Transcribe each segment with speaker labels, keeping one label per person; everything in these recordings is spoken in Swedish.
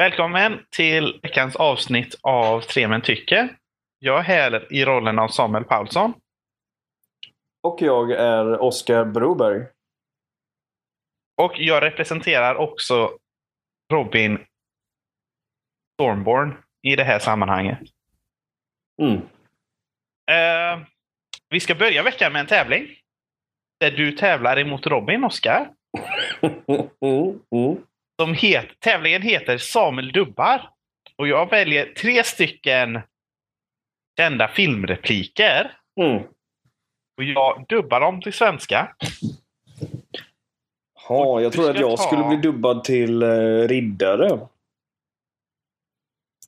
Speaker 1: Välkommen till veckans avsnitt av Tre män tycker. Jag är här i rollen av Samuel Paulsson.
Speaker 2: Och jag är Oskar Broberg.
Speaker 1: Och jag representerar också Robin Stormborn i det här sammanhanget.
Speaker 2: Mm.
Speaker 1: Eh, vi ska börja veckan med en tävling. Där du tävlar emot Robin, Oskar.
Speaker 2: Mm. Mm.
Speaker 1: Som het, tävlingen heter Samuel dubbar. Och jag väljer tre stycken kända filmrepliker.
Speaker 2: Mm.
Speaker 1: Och jag dubbar dem till svenska.
Speaker 2: Ja, jag tror att jag
Speaker 1: ta-
Speaker 2: skulle bli dubbad till eh, riddare.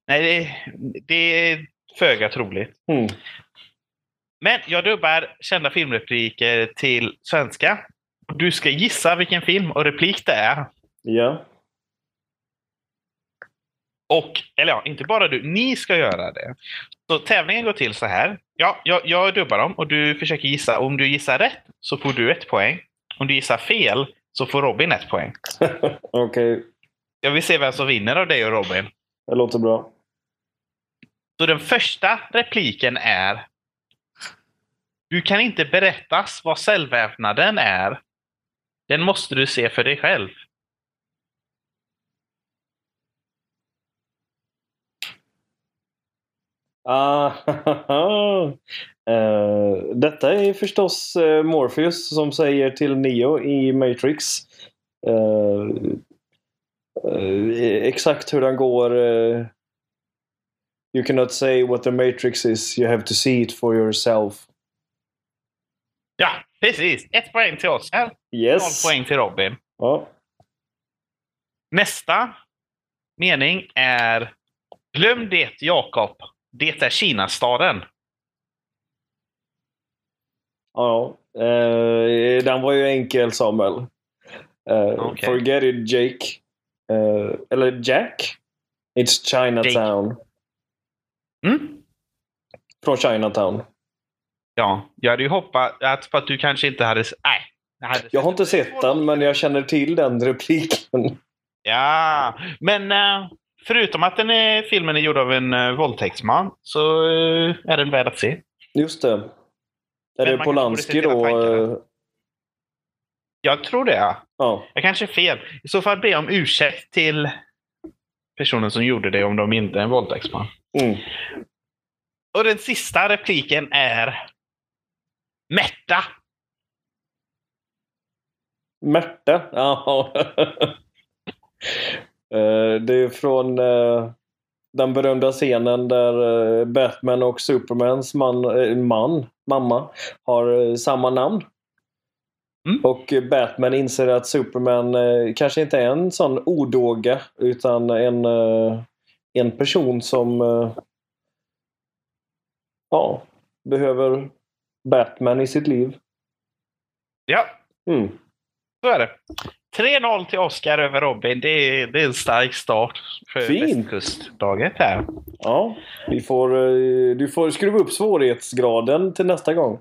Speaker 1: Nej, det, det är föga troligt.
Speaker 2: Mm.
Speaker 1: Men jag dubbar kända filmrepliker till svenska. Du ska gissa vilken film och replik det är.
Speaker 2: Ja.
Speaker 1: Och, eller ja, inte bara du, ni ska göra det. Så tävlingen går till så här. Ja, jag, jag dubbar dem och du försöker gissa. Om du gissar rätt så får du ett poäng. Om du gissar fel så får Robin ett poäng.
Speaker 2: Okej,
Speaker 1: Jag vill se vem som vinner av dig och Robin.
Speaker 2: det låter bra.
Speaker 1: Så den första repliken är Du kan inte berättas vad cellvävnaden är. Den måste du se för dig själv.
Speaker 2: Ah, eh, detta är förstås eh, Morpheus som säger till Neo i Matrix. Eh, eh, exakt hur den går. you cannot say what the Matrix is. You have to see it for yourself.
Speaker 1: Ja, precis. Ett poäng till. Noll
Speaker 2: Yes.
Speaker 1: poäng till Robin.
Speaker 2: Ja.
Speaker 1: Nästa mening är Glöm det, Jakob. Det är Kinastaden.
Speaker 2: Ja, eh, den var ju enkel Samuel. Eh,
Speaker 1: Okej.
Speaker 2: Forget it Jake. Eh, eller Jack? It's Chinatown.
Speaker 1: Mm?
Speaker 2: Från Chinatown.
Speaker 1: Ja, jag hade ju hoppats på att du kanske inte hade... Nej. jag hade
Speaker 2: Jag har inte sett den men jag känner till den repliken.
Speaker 1: Ja, men eh, förutom att den är, filmen är gjord av en uh, våldtäktsman så eh, är den värd att se.
Speaker 2: Just det. Är
Speaker 1: Men
Speaker 2: det Polanski då? eh,
Speaker 1: Jag tror det, ja.
Speaker 2: Ja.
Speaker 1: Jag kanske är fel. I så fall ber jag om ursäkt till personen som gjorde det om de inte är en våldtäktsman.
Speaker 2: Mm.
Speaker 1: Och den sista repliken är Märta.
Speaker 2: Märta? Ja. Eh, det är från eh, den berömda scenen där eh, Batman och Supermans man, man mamma, har samma namn.
Speaker 1: Mm.
Speaker 2: Och Batman inser att Superman kanske inte är en sån odåga utan en, en person som ja, behöver Batman i sitt liv.
Speaker 1: Ja,
Speaker 2: Mm.
Speaker 1: så är det. 3-0 till Oscar över Robin. Det är, det är en stark start för
Speaker 2: Fint.
Speaker 1: västkustdaget här.
Speaker 2: Ja, vi får, eh, du får skruva upp svårighetsgraden till nästa gång.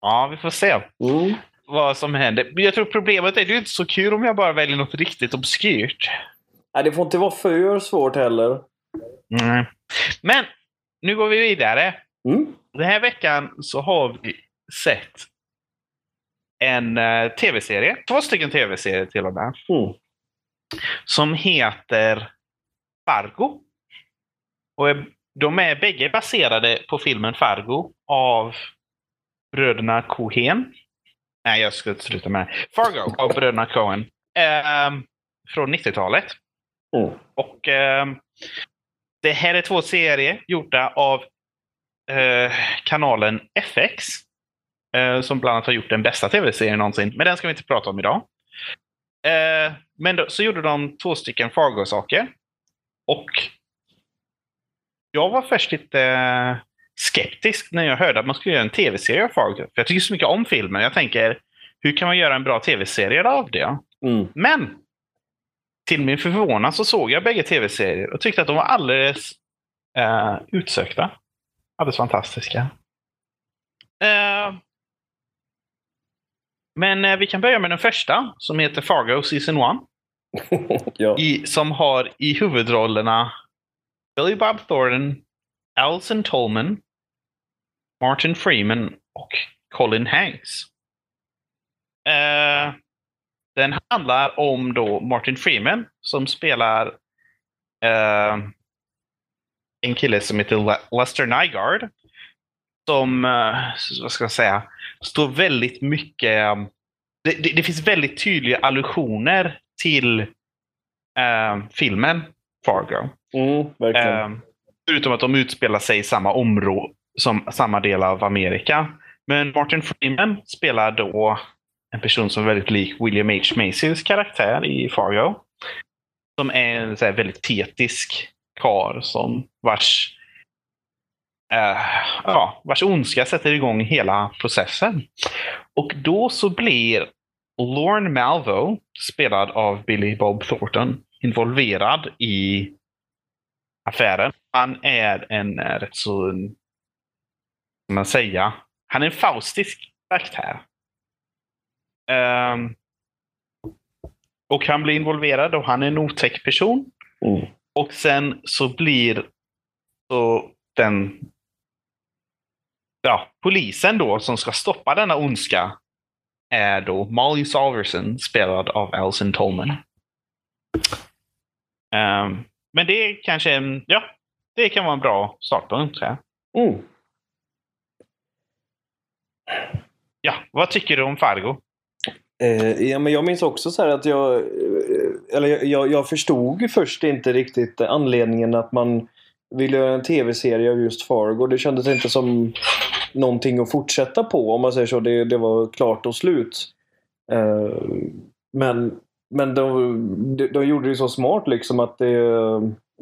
Speaker 1: Ja, vi får se.
Speaker 2: Mm.
Speaker 1: vad som händer. Men Jag tror problemet är att det är inte så kul om jag bara väljer något riktigt obskyrt.
Speaker 2: Nej, det får inte vara för svårt heller.
Speaker 1: Mm. Men nu går vi vidare.
Speaker 2: Mm.
Speaker 1: Den här veckan så har vi sett en eh, tv-serie, två stycken tv-serier till och med,
Speaker 2: Mm.
Speaker 1: som heter Fargo. Och de är bägge baserade på filmen Fargo av bröderna Cohen. Nej, jag ska sluta med. Fargo av bröderna Cohen. Ehm, från 90-talet.
Speaker 2: Mm.
Speaker 1: Och ehm, det här är två serier gjorda av eh, kanalen FX. Eh, som bland annat har gjort den bästa tv-serien någonsin. Men den ska vi inte prata om idag. Eh, men då, så gjorde de två stycken Fargo-saker. Och jag var först lite eh, skeptisk när jag hörde att man skulle göra en tv-serie av Fargo. För jag tycker så mycket om filmen. Jag tänker, hur kan man göra en bra tv-serie av det?
Speaker 2: Mm.
Speaker 1: Men till min förvånan så såg jag bägge tv-serier och tyckte att de var alldeles eh, utsökta. Alldeles fantastiska. Eh, men eh, vi kan börja med den första som heter Fargo Season 1.
Speaker 2: ja.
Speaker 1: i, som har i huvudrollerna Billy Bob Thornton, Alison Tolman, Martin Freeman och Colin Hanks. Eh, den handlar om då Martin Freeman som spelar eh, en kille som heter Le- Lester Nygaard. Som, eh, vad ska jag säga, står väldigt mycket... eh, Det, det, det finns väldigt tydliga allusioner till eh, filmen Fargo.
Speaker 2: Mm.
Speaker 1: Eh, förutom att de utspelar sig i samma område, som samma del av Amerika. Men Martin Freeman spelar då en person som är väldigt lik William H. Macys karaktär i Fargo. Som är en så väldigt tetisk karl som vars, eh, ja, vars ondska sätter igång hela processen. Och då så blir Lorne Malvo, spelad av Billy Bob Thornton, involverad i affären. Han är en eh, rätt så, ska man säga, han är en faustisk karaktär. Ehm, och han blir involverad och han är en otäck person.
Speaker 2: Mm.
Speaker 1: Och sen så blir så den ja, polisen då som ska stoppa denna ondska är då Molly Salverson spelad av Alison Tolman. Ehm, men det är kanske en, ja, det kan vara en bra startpunkt. tror jag.
Speaker 2: Mm.
Speaker 1: Ja, vad tycker du om Fargo?
Speaker 2: Eh, ja, men jag minns också så här att jag, eh, eller jag- jag, jag förstod först inte riktigt anledningen att man ville göra en tv-serie av just Fargo. Det kändes inte som någonting att fortsätta på om man säger så. Det, det var klart och slut. Eh, men men de, de, de gjorde det så smart liksom att det,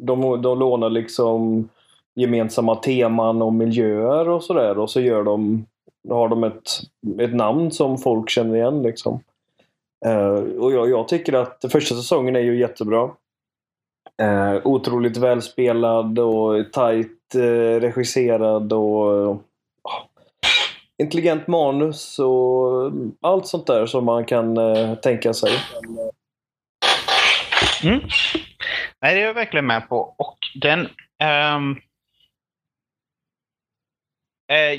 Speaker 2: de, de lånar liksom gemensamma teman och miljöer och sådär och så gör de har de ett, ett namn som folk känner igen. Liksom. Eh, och jag, jag tycker att första säsongen är ju jättebra. Uh, otroligt välspelad och tajt eh, regisserad och uh, intelligent manus och allt sånt där som man kan eh, tänka sig.
Speaker 1: Mm. Nej, det är jag verkligen med på. Och den... eh,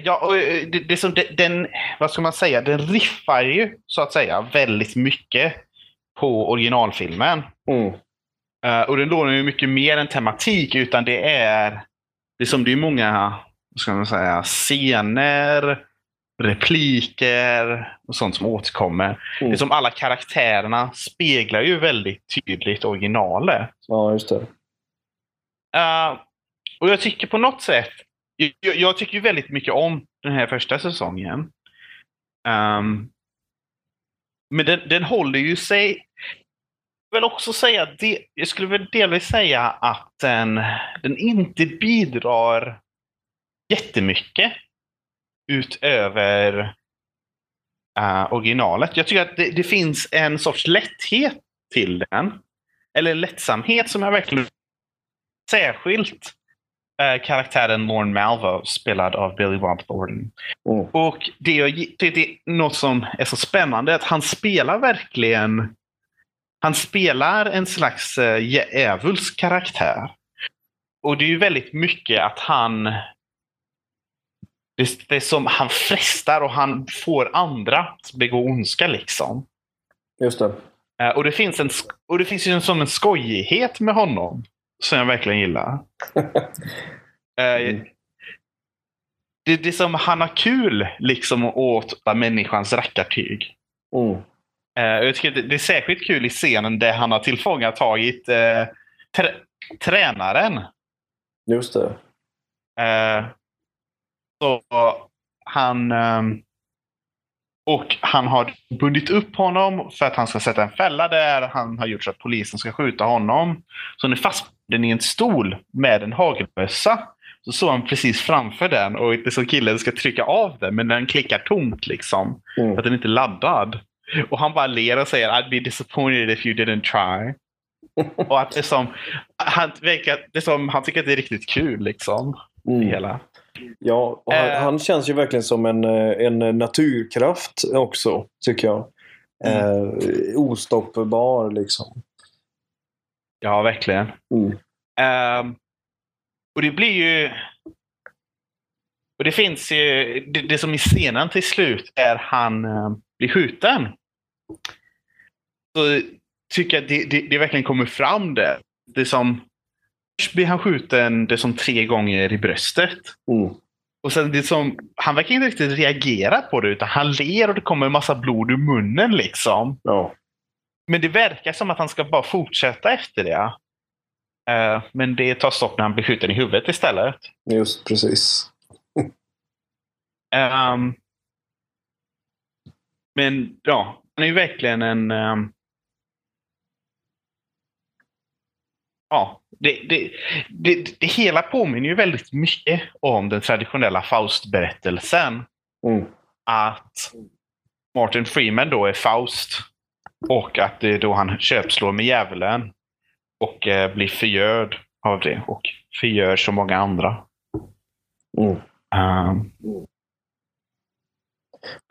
Speaker 1: ja, och, eh, det, det som de- den, vad ska man säga, den riffar ju så att säga väldigt mycket på originalfilmen.
Speaker 2: Mm.
Speaker 1: Eh, och den lånar ju mycket mer än tematik, utan det är, det är som det är många, ska man säga, scener, repliker och sånt som återkommer.
Speaker 2: Mm.
Speaker 1: Det är som alla karaktärerna speglar ju väldigt tydligt originalet.
Speaker 2: Ja, just det.
Speaker 1: Eh, och jag tycker på något sätt, jag, jag tycker ju väldigt mycket om den här första säsongen. Ehm, men den, den håller ju sig, jag vill också säga, det, jag skulle väl delvis säga att den, den inte bidrar jättemycket utöver eh, originalet. Jag tycker att det, det finns en sorts lätthet till den. Eller lättsamhet som jag verkligen särskilt eh, karaktären Lorne Malvo spelad av Billy Bob Thornton.
Speaker 2: Mm.
Speaker 1: Och det, det, det är något som är så spännande att han spelar verkligen han spelar en slags uh, djävulsk karaktär. Och det är ju väldigt mycket att han det, det är som han frestar och han får andra att begå ondska liksom.
Speaker 2: Just det.
Speaker 1: Eh, och, det finns en, och det finns ju en, som en skojighet med honom som jag verkligen gillar. Eh,
Speaker 2: Mm.
Speaker 1: det, det är som han har kul liksom åt människans rackartyg.
Speaker 2: Mm.
Speaker 1: Eh, jag tycker det, är särskilt kul i scenen där han har tillfångatagit eh, trä, tränaren.
Speaker 2: Just det.
Speaker 1: Eh, så han... ehm, och han har bundit upp honom för att han ska sätta en fälla där. Han har gjort så att polisen ska skjuta honom. Så han är fastbunden i en stol med en hagelbössa. Så står han precis framför den och det är som killen ska trycka av den men den klickar tomt liksom.
Speaker 2: Mm.
Speaker 1: För att den inte är laddad. Och han bara ler och säger I'd be disappointed if you didn't try. och att det är som, han, verkar, det är som, han tycker att det är riktigt kul liksom. Det
Speaker 2: Mm.
Speaker 1: hela.
Speaker 2: Ja, han,
Speaker 1: Eh.
Speaker 2: han känns ju verkligen som en, eh, en naturkraft också, tycker jag.
Speaker 1: Mm.
Speaker 2: Eh, ostoppbar liksom.
Speaker 1: Ja, verkligen.
Speaker 2: Mm.
Speaker 1: Ehm, och det blir ju... Och det finns ju... Det, det som i scenen till slut är han blir skjuten. Så tycker jag det, det, det verkligen kommer fram där. Det som... Först blir han skjuten det som tre gånger i bröstet.
Speaker 2: Mm.
Speaker 1: Och sen det som, han verkar inte riktigt reagera på det utan han ler och det kommer en massa blod ur munnen liksom.
Speaker 2: Ja.
Speaker 1: Men det verkar som att han ska bara fortsätta efter det. Eh, men det tar stopp när han blir skjuten i huvudet istället.
Speaker 2: Just precis.
Speaker 1: Ehm, men ja, han är ju verkligen en... ehm, ja, det, det, det, det hela påminner ju väldigt mycket om den traditionella Faust-berättelsen.
Speaker 2: Mm.
Speaker 1: Att Martin Freeman då är Faust och att det är då han köpslår med djävulen och eh, blir förgörd av det och förgör så många andra.
Speaker 2: Mm.
Speaker 1: Ehm,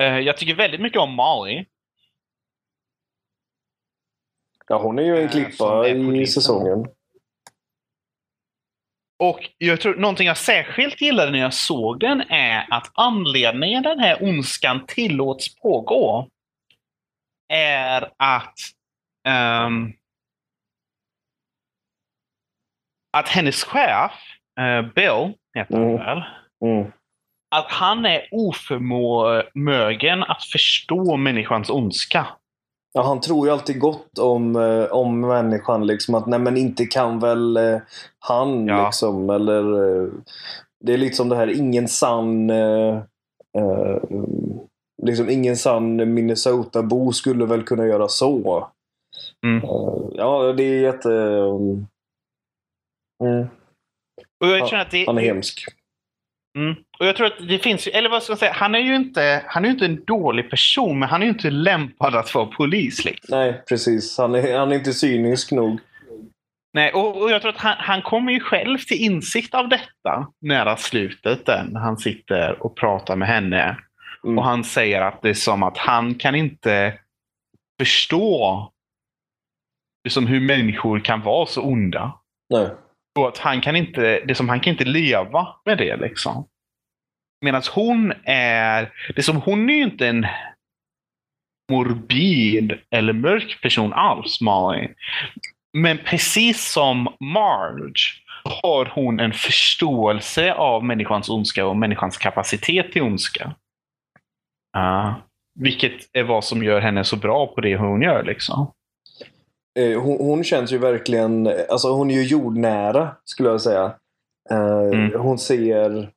Speaker 1: eh, jag tycker väldigt mycket om Molly.
Speaker 2: Ja, hon är ju en
Speaker 1: Eh,
Speaker 2: klippa
Speaker 1: är
Speaker 2: i säsongen.
Speaker 1: Och jag tror någonting jag särskilt gillade när jag såg den är att anledningen den här ondskan tillåts pågå är att ehm, att hennes chef, eh, Bill, heter han
Speaker 2: Mm.
Speaker 1: väl,
Speaker 2: Mm.
Speaker 1: Att han är oförmögen att förstå människans ondska.
Speaker 2: Ja, han tror ju alltid gott om, eh, om människan. Liksom, att nej men inte kan väl eh, han
Speaker 1: Ja.
Speaker 2: liksom. Eller, eh, det är lite som det här, ingen sann eh, eh, liksom ingen sann Minnesota-bo skulle väl kunna göra så.
Speaker 1: Mm.
Speaker 2: Ja, det är jätte... Mm,
Speaker 1: Och jag
Speaker 2: Ja,
Speaker 1: känner att det,
Speaker 2: han är hemsk.
Speaker 1: Mm. Och jag tror att det finns ju, eller vad ska jag säga, han är ju inte, han är inte en dålig person, men han är ju inte lämpad att vara polis. Liksom.
Speaker 2: Nej, precis. Han är, han är inte cynisk nog.
Speaker 1: Nej, och, och jag tror att han, han kommer ju själv till insikt av detta nära slutet där, när han sitter och pratar med henne.
Speaker 2: Mm.
Speaker 1: Och han säger att det är som att han kan inte förstå liksom hur människor kan vara så onda.
Speaker 2: Nej.
Speaker 1: Och att han kan inte, det som han kan inte leva med det liksom. Medan hon är, det som hon är ju inte en morbid eller mörk person alls, Molly. Men precis som Marge har hon en förståelse av människans ondska och människans kapacitet till ondska. Uh, vilket är vad som gör henne så bra på det hon gör liksom.
Speaker 2: Eh, Hon, hon känns ju verkligen, alltså hon är ju jordnära skulle jag säga. Eh,
Speaker 1: Mm.
Speaker 2: Hon ser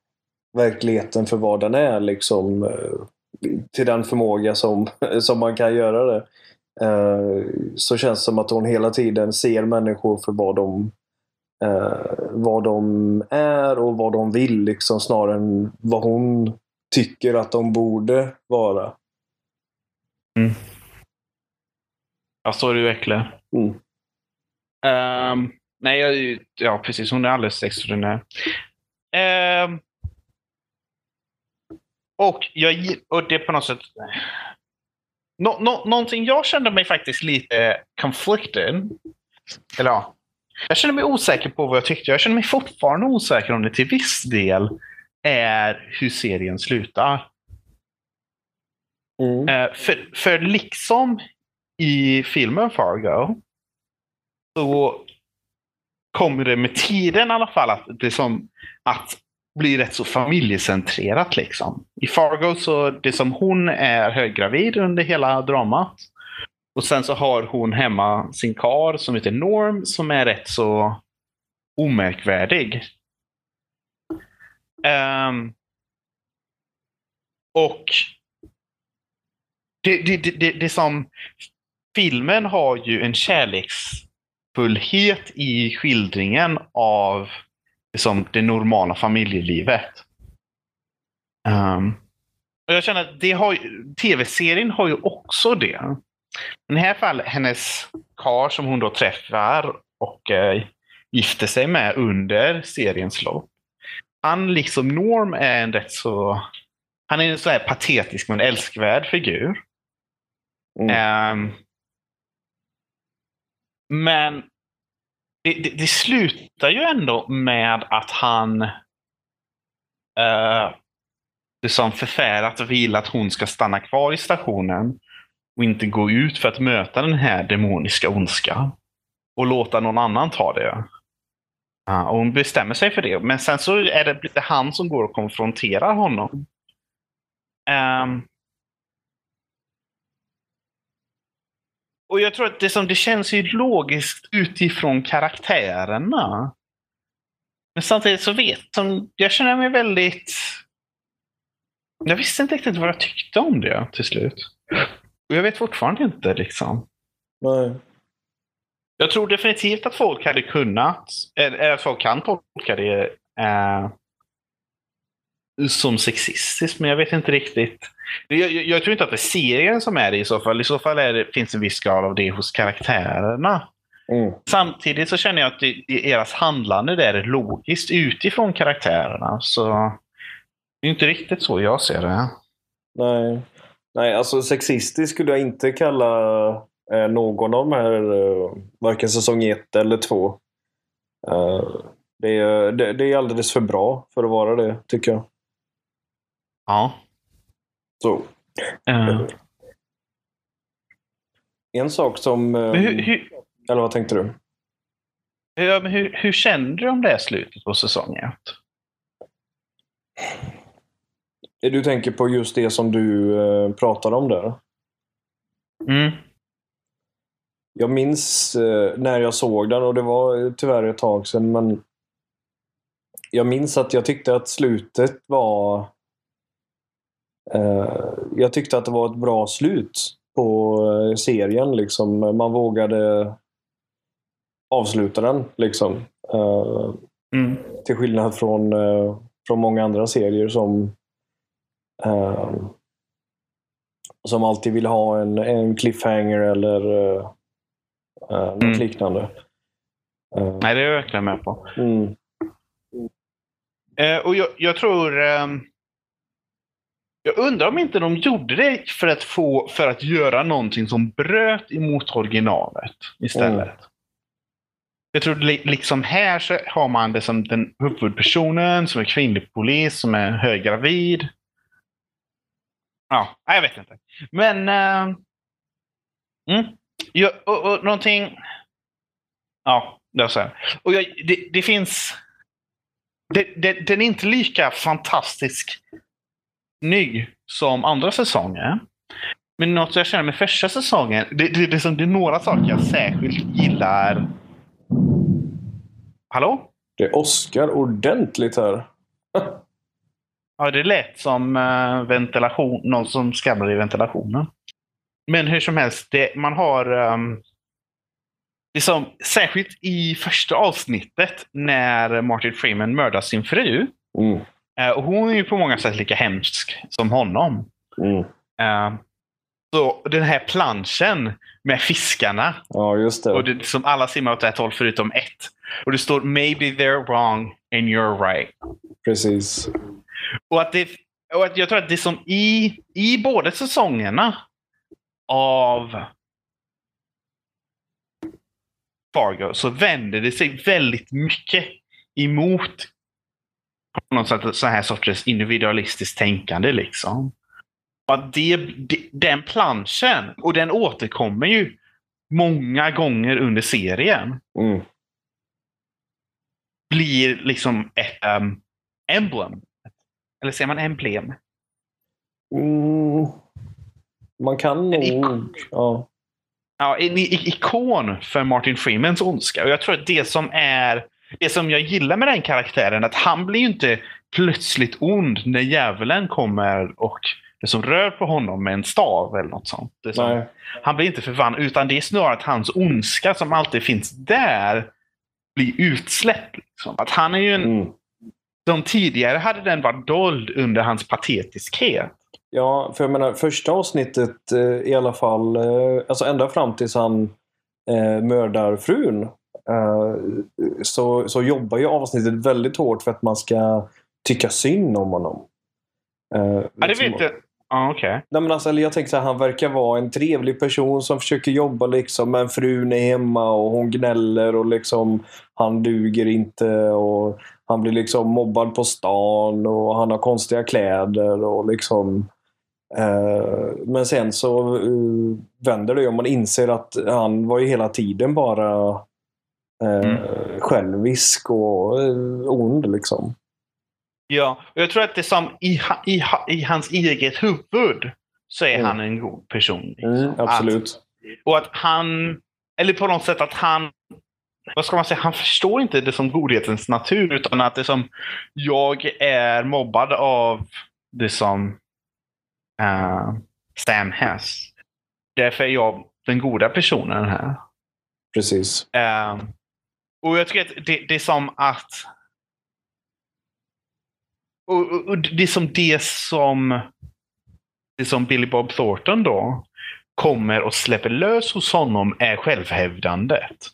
Speaker 2: verkligheten för vad den är liksom. eh, Till den förmåga som, som man kan göra det. Så känns det som att hon hela tiden ser människor för vad de, vad de är och vad de vill liksom snarare än vad hon tycker att de borde vara.
Speaker 1: Ja, så är det ju verkligen.
Speaker 2: Mm.
Speaker 1: Ehm, nej, jag, ja precis. Hon är alldeles extraordinär. Ehm, och, jag, och det på något sätt... Nå, nå, någonting jag kände mig faktiskt lite conflicted. Eller ja. Jag kände mig osäker på vad jag tyckte. Jag känner mig fortfarande osäker om det till viss del är hur serien slutar.
Speaker 2: Mm.
Speaker 1: Eh, för, för liksom i filmen Fargo så kommer det med tiden i alla fall att det som att bli rätt så familjecentrerat liksom. I Fargo så det som hon är höggravid under hela dramat. Och sen så har hon hemma sin kar som heter Norm som är rätt så omärkvärdig. Um, och det, det, det, det, det som filmen har ju en kärleksfullhet i skildringen av liksom, det normala familjelivet. Ehm, och jag känner att det har, tv-serien har ju också det. I det här fallet, hennes kar som hon då träffar och eh, gifter sig med under seriens lopp. Han liksom Norm är en rätt så... Han är en så här patetisk men älskvärd figur.
Speaker 2: Mm.
Speaker 1: Ehm, men det, det, det slutar ju ändå med att han uh, liksom förfärat vill att hon ska stanna kvar i stationen och inte gå ut för att möta den här demoniska ondskan. Och låta någon annan ta det. Uh, och hon bestämmer sig för det. Men sen så är det han som går och konfronterar honom. Um, och jag tror att det, som, det känns ju logiskt utifrån karaktärerna. Men samtidigt så vet som, jag känner mig väldigt... Jag visste inte riktigt vad jag tyckte om det till slut. Och jag vet fortfarande inte liksom.
Speaker 2: Nej.
Speaker 1: Jag tror definitivt att folk hade kunnat, eller att folk kan tolka det eh, som sexistiskt, men jag vet inte riktigt. Jag, jag, tror inte att det är serien som är det i så fall. I så fall är det, finns en viss grad av det hos karaktärerna. Mm. Samtidigt så känner jag att det, deras handlande där är logiskt utifrån karaktärerna. Så det är inte riktigt så jag ser det.
Speaker 2: Nej, Nej alltså sexistisk skulle jag inte kalla eh, någon av de här, eh, varken säsong 1 eller 2. Eh, det, är, det, det, är alldeles för bra för att vara det, tycker jag.
Speaker 1: Ja.
Speaker 2: Så. Uh. En sak som...
Speaker 1: Hur, hur,
Speaker 2: eller vad tänkte du?
Speaker 1: Ja, men hur, hur kände du om det slutet på säsong 1?
Speaker 2: Du tänker på just det som du eh, pratade om där?
Speaker 1: Mm.
Speaker 2: Jag minns eh, när jag såg den och det var tyvärr ett tag sedan men jag minns att jag tyckte att slutet var eh, jag tyckte att det var ett bra slut på eh, serien. Liksom. Man vågade avsluta den. Liksom. Uh, mm. Till skillnad från, uh, från många andra serier som uh, som alltid vill ha en, en cliffhanger eller uh, något mm. liknande.
Speaker 1: Nej, det är jag verkligen med på.
Speaker 2: Mm.
Speaker 1: och jag, jag tror um jag undrar om inte de gjorde det för att, få, för att göra någonting som bröt emot originalet istället. Mm. Jag tror liksom här så har man det som den huvudpersonen som är kvinnlig polis som är höggravid. Ja, jag vet inte. Men... Uh, mm, ja, och, och någonting... Ja, det så här. Och jag, det, det finns... Det, det, den är inte lika fantastisk snygg som andra säsonger. Men något jag känner med första säsongen, det, det, det, det är några saker jag särskilt gillar. Hallå?
Speaker 2: Det åskar ordentligt här.
Speaker 1: ja, det lät som uh, ventilation, någon som skabbar i ventilationen. Men hur som helst, det, man har um, liksom, särskilt i första avsnittet när Martin Freeman mördar sin fru.
Speaker 2: Mm.
Speaker 1: Uh, och hon är ju på många sätt lika hemsk som honom.
Speaker 2: Mm.
Speaker 1: Uh, så den här planschen med fiskarna.
Speaker 2: Ja, just det.
Speaker 1: Och det, som alla simmar åt ett håll förutom ett. Och det står “Maybe they're wrong and you're right”.
Speaker 2: Precis.
Speaker 1: Och att, det, och att jag tror att det som i, i båda säsongerna av Fargo så vänder det sig väldigt mycket emot på något sätt så här sorters individualistiskt tänkande. liksom. att det, det, den planschen, och den återkommer ju många gånger under serien.
Speaker 2: Mm.
Speaker 1: Blir liksom ett um, emblem. Eller säger man emblem?
Speaker 2: Mm. Man kan nog... Ja.
Speaker 1: Ja, en ikon för Martin Freemans ondska. Och jag tror att det som är det som jag gillar med den karaktären är att han blir ju inte plötsligt ond när djävulen kommer och som rör på honom med en stav eller något sånt. Som, han blir inte förvandlad utan det är snarare att hans ondska som alltid finns där blir utsläppt. Liksom. Att han är ju en... Mm. Som tidigare hade den varit dold under hans patetiskhet.
Speaker 2: Ja, för jag menar första avsnittet eh, i alla fall, eh, alltså ända fram tills han eh, mördar frun så, så jobbar ju avsnittet väldigt hårt för att man ska tycka synd om honom.
Speaker 1: Uh, ja, det liksom, vet jag. Ja, okej.
Speaker 2: Nej, men alltså, jag tänker så här, han verkar vara en trevlig person som försöker jobba liksom, men frun är hemma och hon gnäller och liksom han duger inte och han blir liksom mobbad på stan och han har konstiga kläder och liksom eh, men sen så uh, vänder det och man inser att han var ju hela tiden bara eh,
Speaker 1: Mm.
Speaker 2: självisk och uh, ond liksom.
Speaker 1: Ja, och jag tror att det är som i, i, i hans eget huvud så är
Speaker 2: Mm.
Speaker 1: han en god person. liksom.
Speaker 2: Mm, absolut.
Speaker 1: Att, och att han, eller på något sätt att han, vad ska man säga, han förstår inte det som godhetens natur utan att det som, jag är mobbad av det som eh, Sam Hess. Därför är jag den goda personen här.
Speaker 2: Precis.
Speaker 1: Eh, och jag tycker att det, det är som att... Och, och, och det är som det som... Det som Billy Bob Thornton då kommer och släpper lös hos honom är självhävdandet.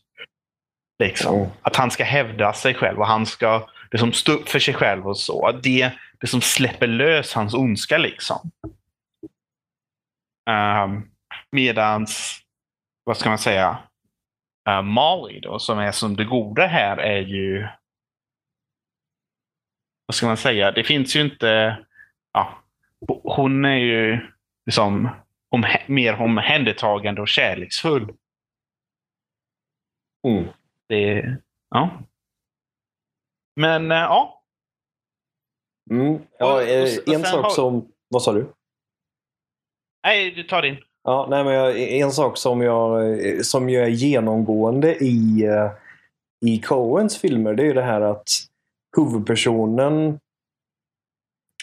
Speaker 1: Liksom.
Speaker 2: Ja.
Speaker 1: Att han ska hävda sig själv och han ska liksom stå upp för sig själv och så. Att det, det som släpper lös hans ondska liksom. Um, medans, vad ska man säga, uh, Molly då, som är som det goda här, är ju... Vad ska man säga? Det finns ju inte... Ja, hon är ju liksom om, mer omhändertagande och kärleksfull.
Speaker 2: Mm.
Speaker 1: Det, ja. Men eh, ja.
Speaker 2: Mm. Ja,
Speaker 1: Och- och
Speaker 2: eh,
Speaker 1: och
Speaker 2: en sak
Speaker 1: har-
Speaker 2: som... Vad sa du?
Speaker 1: Nej, du tar din.
Speaker 2: Ja, nej, men jag, en sak som, jag, som ju är genomgående i, eh, i Coens filmer det är ju det här att huvudpersonen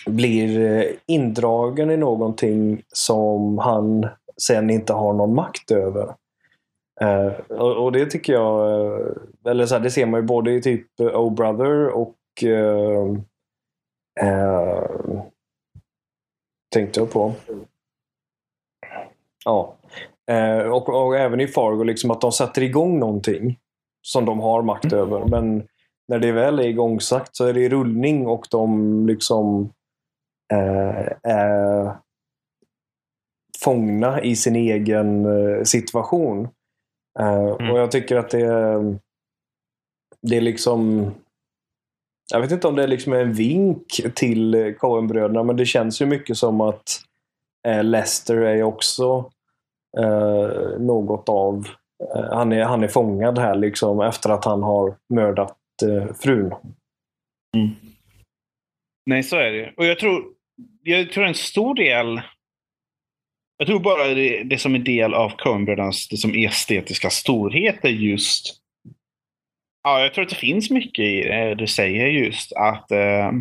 Speaker 2: blir eh, indragen i någonting som han sen inte har någon makt över. Eh, och, och det tycker jag, eh, eller så här, det ser man ju både i typ Oh Brother och eh, eh, tänkte jag på. Ja. Eh, och, och även i Fargo, liksom att de sätter igång någonting som de har makt över. Men när det väl är igångsatt så är det i rullning och de liksom eh, är fångna i sin egen eh, situation. Eh,
Speaker 1: Mm.
Speaker 2: Och jag tycker att det är, det är liksom jag vet inte om det är liksom en vink till Coen-bröderna men det känns ju mycket som att eh, Lester är också eh, något av eh, han, är, han är fångad här liksom efter att han har mördat eh, frun.
Speaker 1: Nej, så är det. Och jag tror, jag tror en stor del... Jag tror bara det, det som är del av Coenbrödernas det som estetiska storhet är just... Ja, jag tror att det finns mycket i det du säger just att... Eh,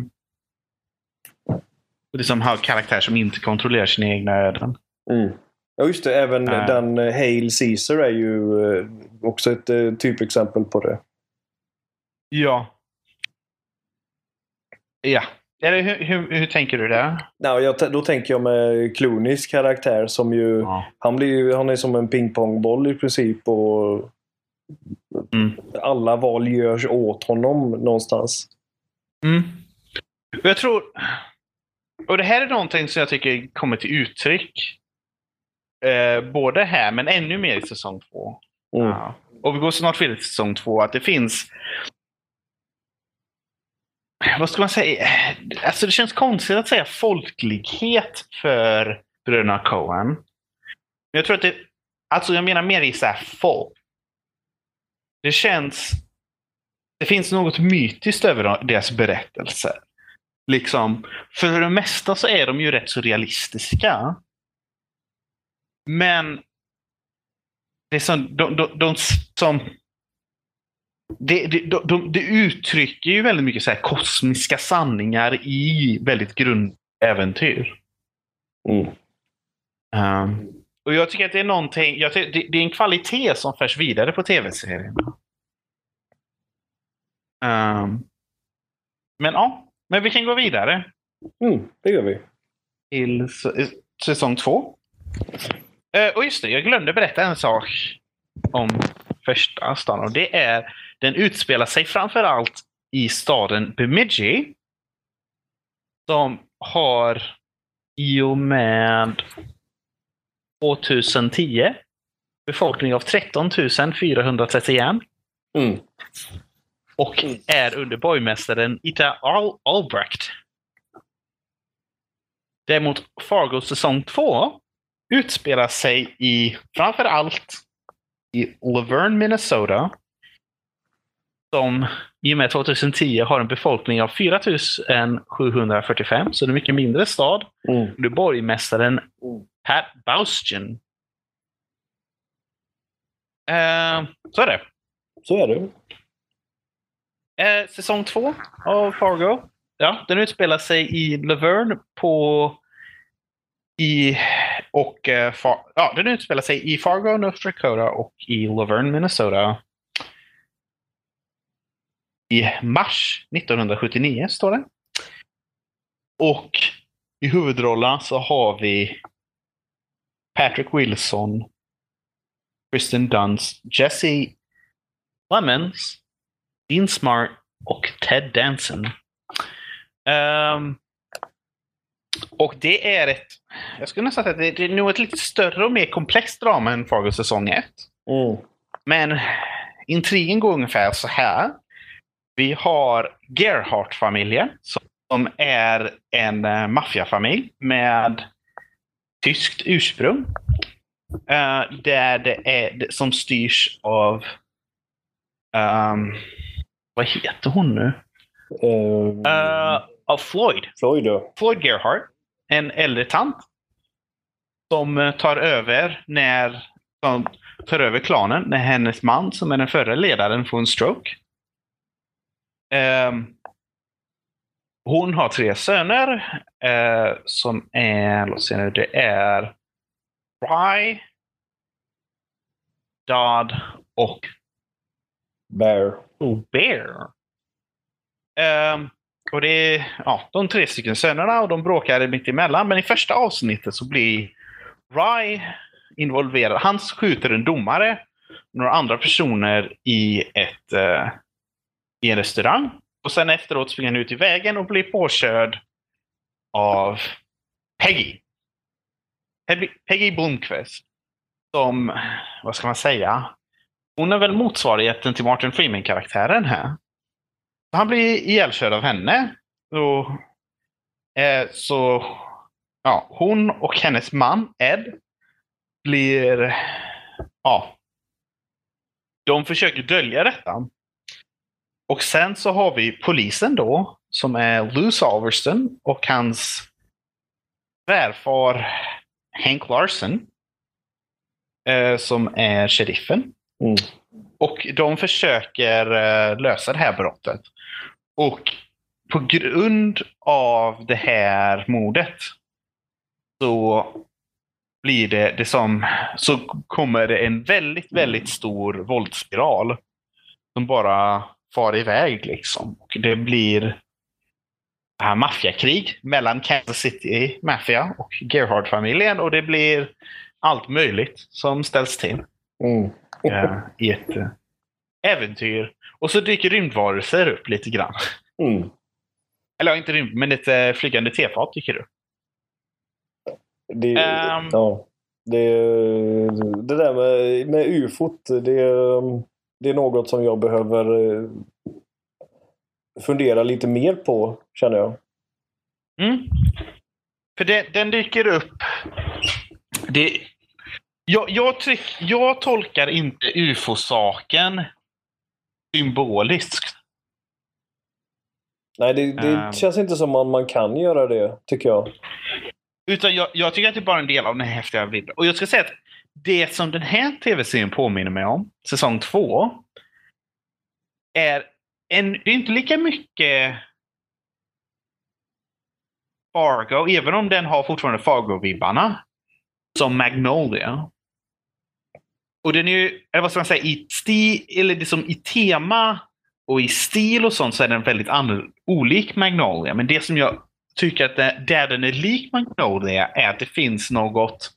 Speaker 1: det som har karaktär som inte kontrollerar sina egna öden.
Speaker 2: Mm. Ja just det, även
Speaker 1: Äh.
Speaker 2: den Hail Caesar är ju eh, också ett eh, typexempel på det.
Speaker 1: Ja. Ja. Eller hur, hur, hur tänker du där?
Speaker 2: Ja, jag, då tänker jag med Clooneys karaktär som ju
Speaker 1: Ja.
Speaker 2: Han, blir ju, han är som en pingpongboll i princip och
Speaker 1: Mm.
Speaker 2: alla val görs åt honom någonstans.
Speaker 1: Mm. Jag tror... Och det här är någonting som jag tycker kommer till uttryck. Eh, både här, men ännu mer i säsong två.
Speaker 2: Mm.
Speaker 1: Ja. Och vi går snart vidare till säsong två. Att det finns... Vad ska man säga? Alltså det känns konstigt att säga folklighet för bröderna Coen. Men jag tror att det... Alltså jag menar mer i så här folk. Det känns... Det finns något mytiskt över deras berättelser. Liksom, för det mesta så är de ju rätt så realistiska. Men det är som, de, de, de som det, de, de, det uttrycker ju väldigt mycket så här kosmiska sanningar i väldigt grundäventyr.
Speaker 2: Mm.
Speaker 1: Um, och jag tycker att det är någonting, jag det, det är en kvalitet som förs vidare på tv-serien. Um, men ja, men vi kan gå vidare
Speaker 2: Mm, det gör vi.
Speaker 1: till s- säsong två. Eh, och just det, jag glömde berätta en sak om första stan. Och det är, den utspelar sig framför allt i staden Bemidji. Som har i och med 2010. Befolkning av 13 431.
Speaker 2: Mm.
Speaker 1: Och är under borgmästaren Ita Al Albrecht. Däremot Fargo säsong 2 utspelar sig i framför allt i Laverne, Minnesota. Som i och med 2010 har en befolkning av 4745, så det är en mycket mindre stad.
Speaker 2: Mm.
Speaker 1: Under borgmästaren Pat Baustian. Eh, så är det.
Speaker 2: Så är det.
Speaker 1: Eh, säsong två av Fargo. Ja, den utspelar sig i Laverne på... I, och, eh, ja, den utspelar sig i Fargo, North Dakota och i Laverne, Minnesota. I mars 1979 står det. Och i huvudrollen så har vi Patrick Wilson, Kristen Dunst, Jesse Lemons, Dean Smart och Ted Danson. Um, och det är ett, jag skulle nästan säga att det det är nog ett lite större och mer komplext drama än Fargo säsong 1.
Speaker 2: Mm.
Speaker 1: Men intrigen går ungefär så här. Vi har Gerhardt-familjen som är en uh, maffiafamilj med tyskt ursprung. Eh, där det är, som styrs av ehm, vad heter hon nu?
Speaker 2: Eh,
Speaker 1: Eh, av Floyd.
Speaker 2: Floyd.
Speaker 1: Floyd Gerhardt. En äldre tant. Som eh, tar över när som tar över klanen när hennes man, som är den förra ledaren, får en stroke. Ehm, hon har tre söner eh, som är, låt se nu, det är Rye, Dodd och
Speaker 2: Bear.
Speaker 1: Bear. Ehm, och det är ja, de tre stycken sönerna och de bråkar mitt emellan. Men i första avsnittet så blir Rye involverad. Han skjuter en domare, och några andra personer i, ett, eh, i en restaurang. Och sen efteråt springer han ut i vägen och blir påkörd av Peggy. Peggy, Peggy Blomqvist. Som, vad ska man säga? Hon är väl motsvarigheten till Martin Freeman-karaktären här. Han blir ihjälkörd av henne. Så, eh, så ja, hon och hennes man Ed blir... Ja. De försöker dölja detta. Och sen så har vi polisen då, som är Lou Salverston och hans svärfar Hank Larson. Eh, som är sheriffen.
Speaker 2: Mm.
Speaker 1: Och de försöker eh, lösa det här brottet. Och på grund av det här mordet så blir det, det som, så kommer det en väldigt, väldigt stor våldsspiral. Som bara far iväg liksom. Och det blir här maffiakrig mellan Kansas City Mafia och Gerhard-familjen. Och det blir allt möjligt som ställs till
Speaker 2: Mm.
Speaker 1: eh, i ett eh, äventyr. Och så dyker rymdvarelser upp lite grann.
Speaker 2: Mm.
Speaker 1: Eller inte rymd, men ett eh, flygande tefat dyker upp.
Speaker 2: Det,
Speaker 1: Ehm.
Speaker 2: ja, det, det där med, med ufot, det, det är något som jag behöver eh, fundera lite mer på, känner jag.
Speaker 1: Mm. För det, den dyker upp... Det, jag, jag, tryck, jag tolkar inte ufo-saken symboliskt.
Speaker 2: Nej, det, det
Speaker 1: Ehm.
Speaker 2: känns inte som om man kan göra det, tycker jag.
Speaker 1: Utan jag, jag tycker att det är bara en del av den häftiga bilden. Och jag ska säga att det som den här tv-serien påminner mig om, säsong två, är en, det är inte lika mycket Fargo, även om den har fortfarande Fargo-vibbarna, som Magnolia. Och den är ju, eller vad ska man säga, i sti, eller liksom i tema och i stil och sånt så är den väldigt annorlunda, olik Magnolia. Men det som jag tycker att det, där den är lik Magnolia är att det finns något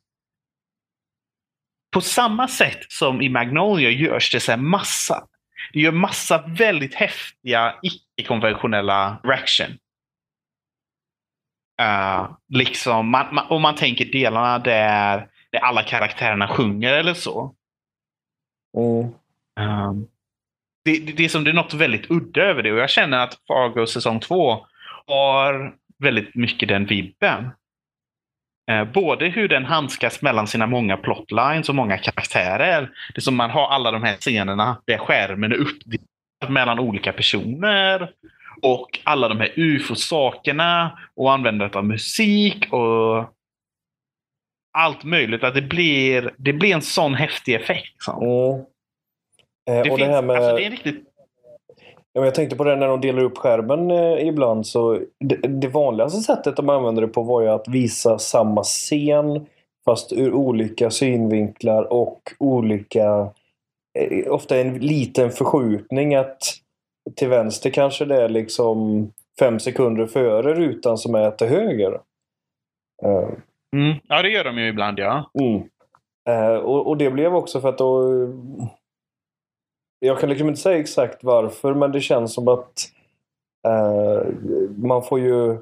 Speaker 1: på samma sätt som i Magnolia görs det så här massa. Det gör massa väldigt häftiga icke-konventionella reaction. Uh, liksom, man, man, om man tänker delarna där, där alla karaktärerna sjunger eller så.
Speaker 2: Mm.
Speaker 1: Um, det, det, det, är som det är något väldigt udda över det och jag känner att Fargo säsong två har väldigt mycket den vibben. Eh, både hur den handskas mellan sina många plotlines och många karaktärer. Det är som man har alla de här scenerna där skärmen är uppdelad mellan olika personer. Och alla de här ufo-sakerna och användandet av musik och allt möjligt. Att det blir, det blir en sån häftig effekt. Liksom.
Speaker 2: Mm. Eh, det, finns, det, här med...
Speaker 1: alltså, det är riktigt
Speaker 2: Ja, jag tänkte på det när de delar upp skärmen eh, ibland. så det, det, vanligaste sättet de använde det på var ju att visa samma scen fast ur olika synvinklar och olika... Eh, ofta en liten förskjutning att till vänster kanske det är liksom fem sekunder före rutan som är till höger.
Speaker 1: Mm. Ja, det gör de ju ibland, ja.
Speaker 2: Mm. Uh, och, och, det blev också för att då jag kan liksom inte säga exakt varför men det känns som att eh, man får ju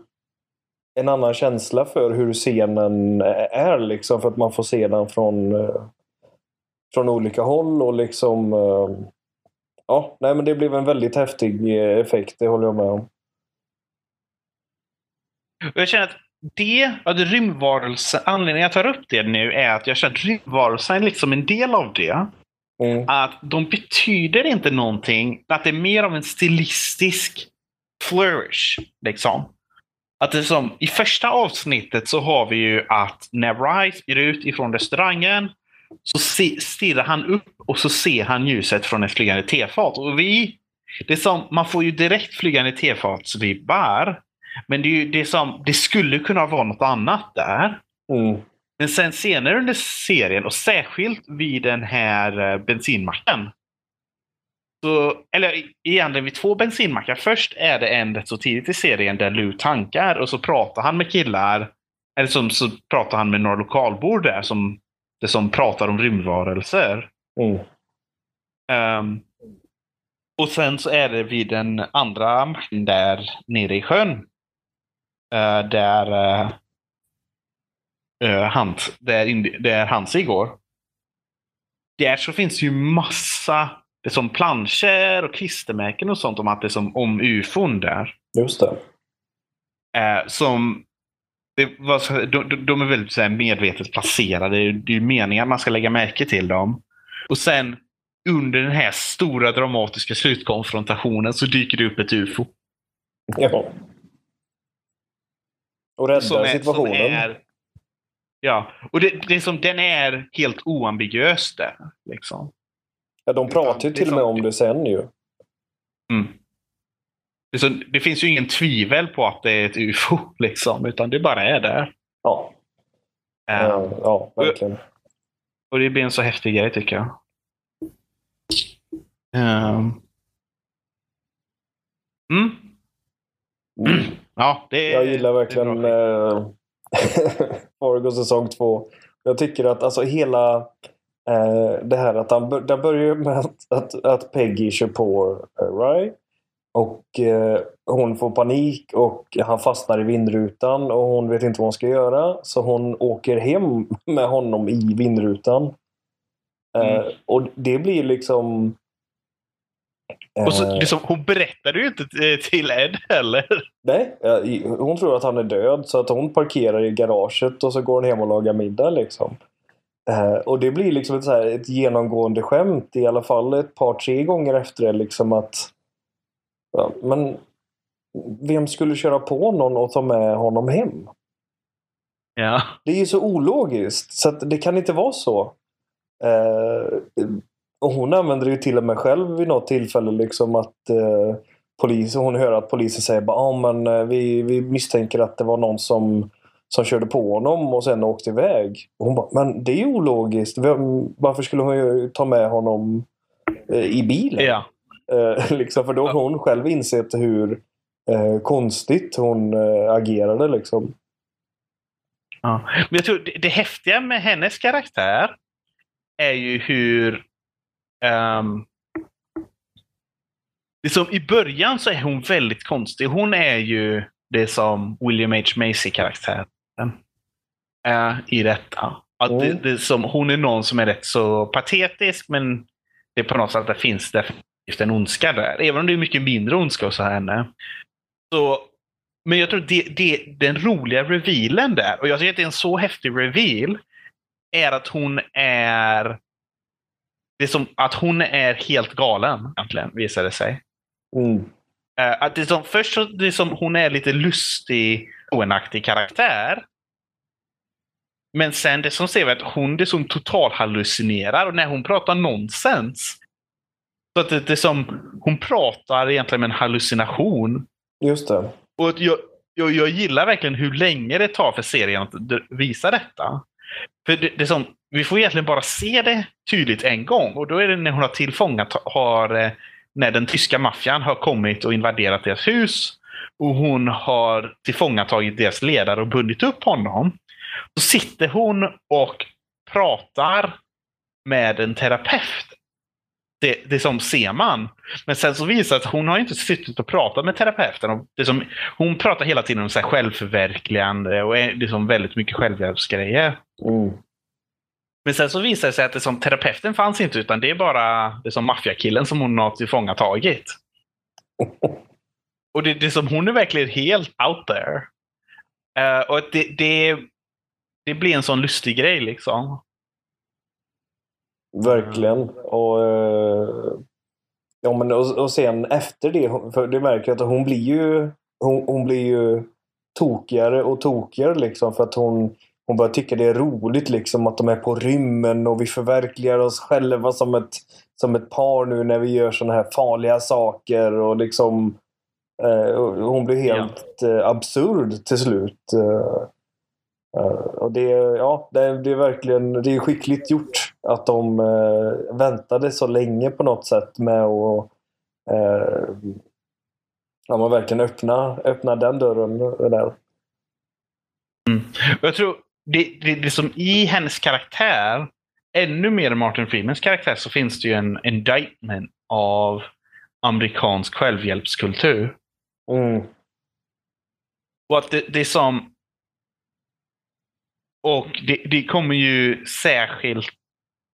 Speaker 2: en annan känsla för hur scenen är liksom för att man får se den från, eh, från olika håll och liksom eh, ja, nej men det blev en väldigt häftig effekt, det håller jag med om.
Speaker 1: Jag känner att det, att rymdvarelsen, anledningen jag tar upp det nu är att jag känner att rymdvarelsen är liksom en del av det. Mm. Att de betyder inte någonting. Att det är mer av en stilistisk flourish. Liksom. Att det som, I första avsnittet så har vi ju att när Rice går ut ifrån restaurangen så stirrar han upp och så ser han ljuset från ett flygande tefat. Och vi, det som, man får ju direkt flygande tefatsvibbar. Men det, är ju, det, som, det skulle kunna vara något annat där.
Speaker 2: Mm.
Speaker 1: Men sen senare under serien och särskilt vid den här eh, bensinmacken. Så, eller egentligen vid två bensinmackar. Först är det en rätt så tidigt i serien där Lou tankar och så pratar han med killar. Eller som, så pratar han med några lokalbor där som, det som pratar om rymdvarelser.
Speaker 2: Mm.
Speaker 1: Um, och sen så är det vid den andra macken där nere i sjön. Uh, där uh, uh, Hans, där, där Hans igår. Där så finns ju massa det är som planscher och klistermärken och sånt om att det är som om ufon där.
Speaker 2: Just det.
Speaker 1: Uh, som det var, de, de är väldigt så här, medvetet placerade. Det är ju meningen att man ska lägga märke till dem. Och sen under den här stora dramatiska slutkonfrontationen så dyker det upp ett ufo.
Speaker 2: Ja. Och räddar situationen. Är,
Speaker 1: Ja, och det, det är som, den är helt oambiguös där. Liksom.
Speaker 2: Ja, de pratar ju till och med om det sen ju.
Speaker 1: Mm. Det, så, det, finns ju ingen tvivel på att det är ett UFO, liksom, utan det bara är där.
Speaker 2: Ja. Um, ja, verkligen. Och,
Speaker 1: och, det blir en så häftig grej, tycker jag. Um. Mm. Mm. Ja, det
Speaker 2: Jag gillar verkligen Fargo säsong två. Jag tycker att alltså hela eh, det här att han det börjar med att, att, att Peggy kör på uh, Rye. Och eh, hon får panik och han fastnar i vindrutan och hon vet inte vad hon ska göra. Så hon åker hem med honom i vindrutan. Eh, mm. och det blir liksom
Speaker 1: och så, liksom, hon berättade ju inte till Ed heller.
Speaker 2: Nej, hon tror att han är död så att hon parkerar i garaget och så går hon hem och lagar middag liksom. Eh, och det blir liksom ett, så här, ett genomgående skämt i alla fall ett par, tre gånger efter det liksom att ja, men vem skulle köra på någon och ta med honom hem?
Speaker 1: Ja.
Speaker 2: Det är ju så ologiskt så det kan inte vara så. Eh, och hon använder det ju till och med själv vid något tillfälle liksom att eh, polisen, hon hör att polisen säger bara ah, men eh, vi, vi misstänker att det var någon som, som körde på honom och sen åkte iväg. Och hon bara, men det är ju ologiskt. Varför skulle hon ju ta med honom eh, i bilen?
Speaker 1: Ja.
Speaker 2: Eh, liksom, för då har hon själv insett hur konstigt hon agerade liksom.
Speaker 1: Ja. Men jag tror det, det häftiga med hennes karaktär är ju hur Um, liksom, I början så är hon väldigt konstig. Hon är ju det som William H. Macy-karaktären är i detta. Att
Speaker 2: Mm.
Speaker 1: det, det som, hon är någon som är rätt så patetisk, men det är på något sätt att det finns definitivt en ondska där. Även om det är mycket mindre ondska hos henne. Så, men jag tror det, det, den roliga revealen där, och jag tycker att det är en så häftig reveal, är att hon är det är som att hon är helt galen, egentligen, visar det sig.
Speaker 2: Mm.
Speaker 1: Eh, att det är som, först så det är som hon är lite lustig, oenaktig karaktär. Men sen det som ser vi att hon det är som total hallucinerar och när hon pratar nonsens. Så att det, det är som, hon pratar egentligen med en hallucination.
Speaker 2: Just det.
Speaker 1: Och jag, jag, jag gillar verkligen hur länge det tar för serien att visa detta. För det, det är som, vi får egentligen bara se det tydligt en gång och då är det när hon har tillfångat, har, eh, när den tyska maffian har kommit och invaderat deras hus och hon har tillfångatagit deras ledare och bundit upp honom. Så sitter hon och pratar med en terapeut. Det, det som ser man. Men sen så visar det att hon har inte suttit och pratat med terapeuten. Och det som, hon pratar hela tiden om så här självförverkligande och är liksom väldigt mycket självhjälpsgrejer.
Speaker 2: Mm.
Speaker 1: Men sen så visar det sig att det som terapeuten fanns inte utan det är bara det som maffiakillen som hon har tillfångatagit. Och det, det som hon är verkligen helt out there. Uh, och det, det, det blir en sån lustig grej liksom.
Speaker 2: Verkligen. Och, eh, ja, men, och, och sen efter det, för det märker jag att hon blir ju hon, hon blir ju tokigare och tokigare liksom för att hon, hon börjar tycka det är roligt liksom att de är på rymmen och vi förverkligar oss själva som ett, som ett par nu när vi gör sådana här farliga saker och liksom eh, och hon blir helt eh, absurd till slut. Eh, eh, och det, ja, det, det är verkligen det är skickligt gjort att de eh, väntade så länge på något sätt med att eh, ja, man verkligen öppna, öppna den dörren där.
Speaker 1: Och jag tror det, det, det som i hennes karaktär, ännu mer än Martin Freemans karaktär, så finns det ju en indictment av amerikansk självhjälpskultur.
Speaker 2: Mm.
Speaker 1: Och att det, det är som... Och det, det kommer ju särskilt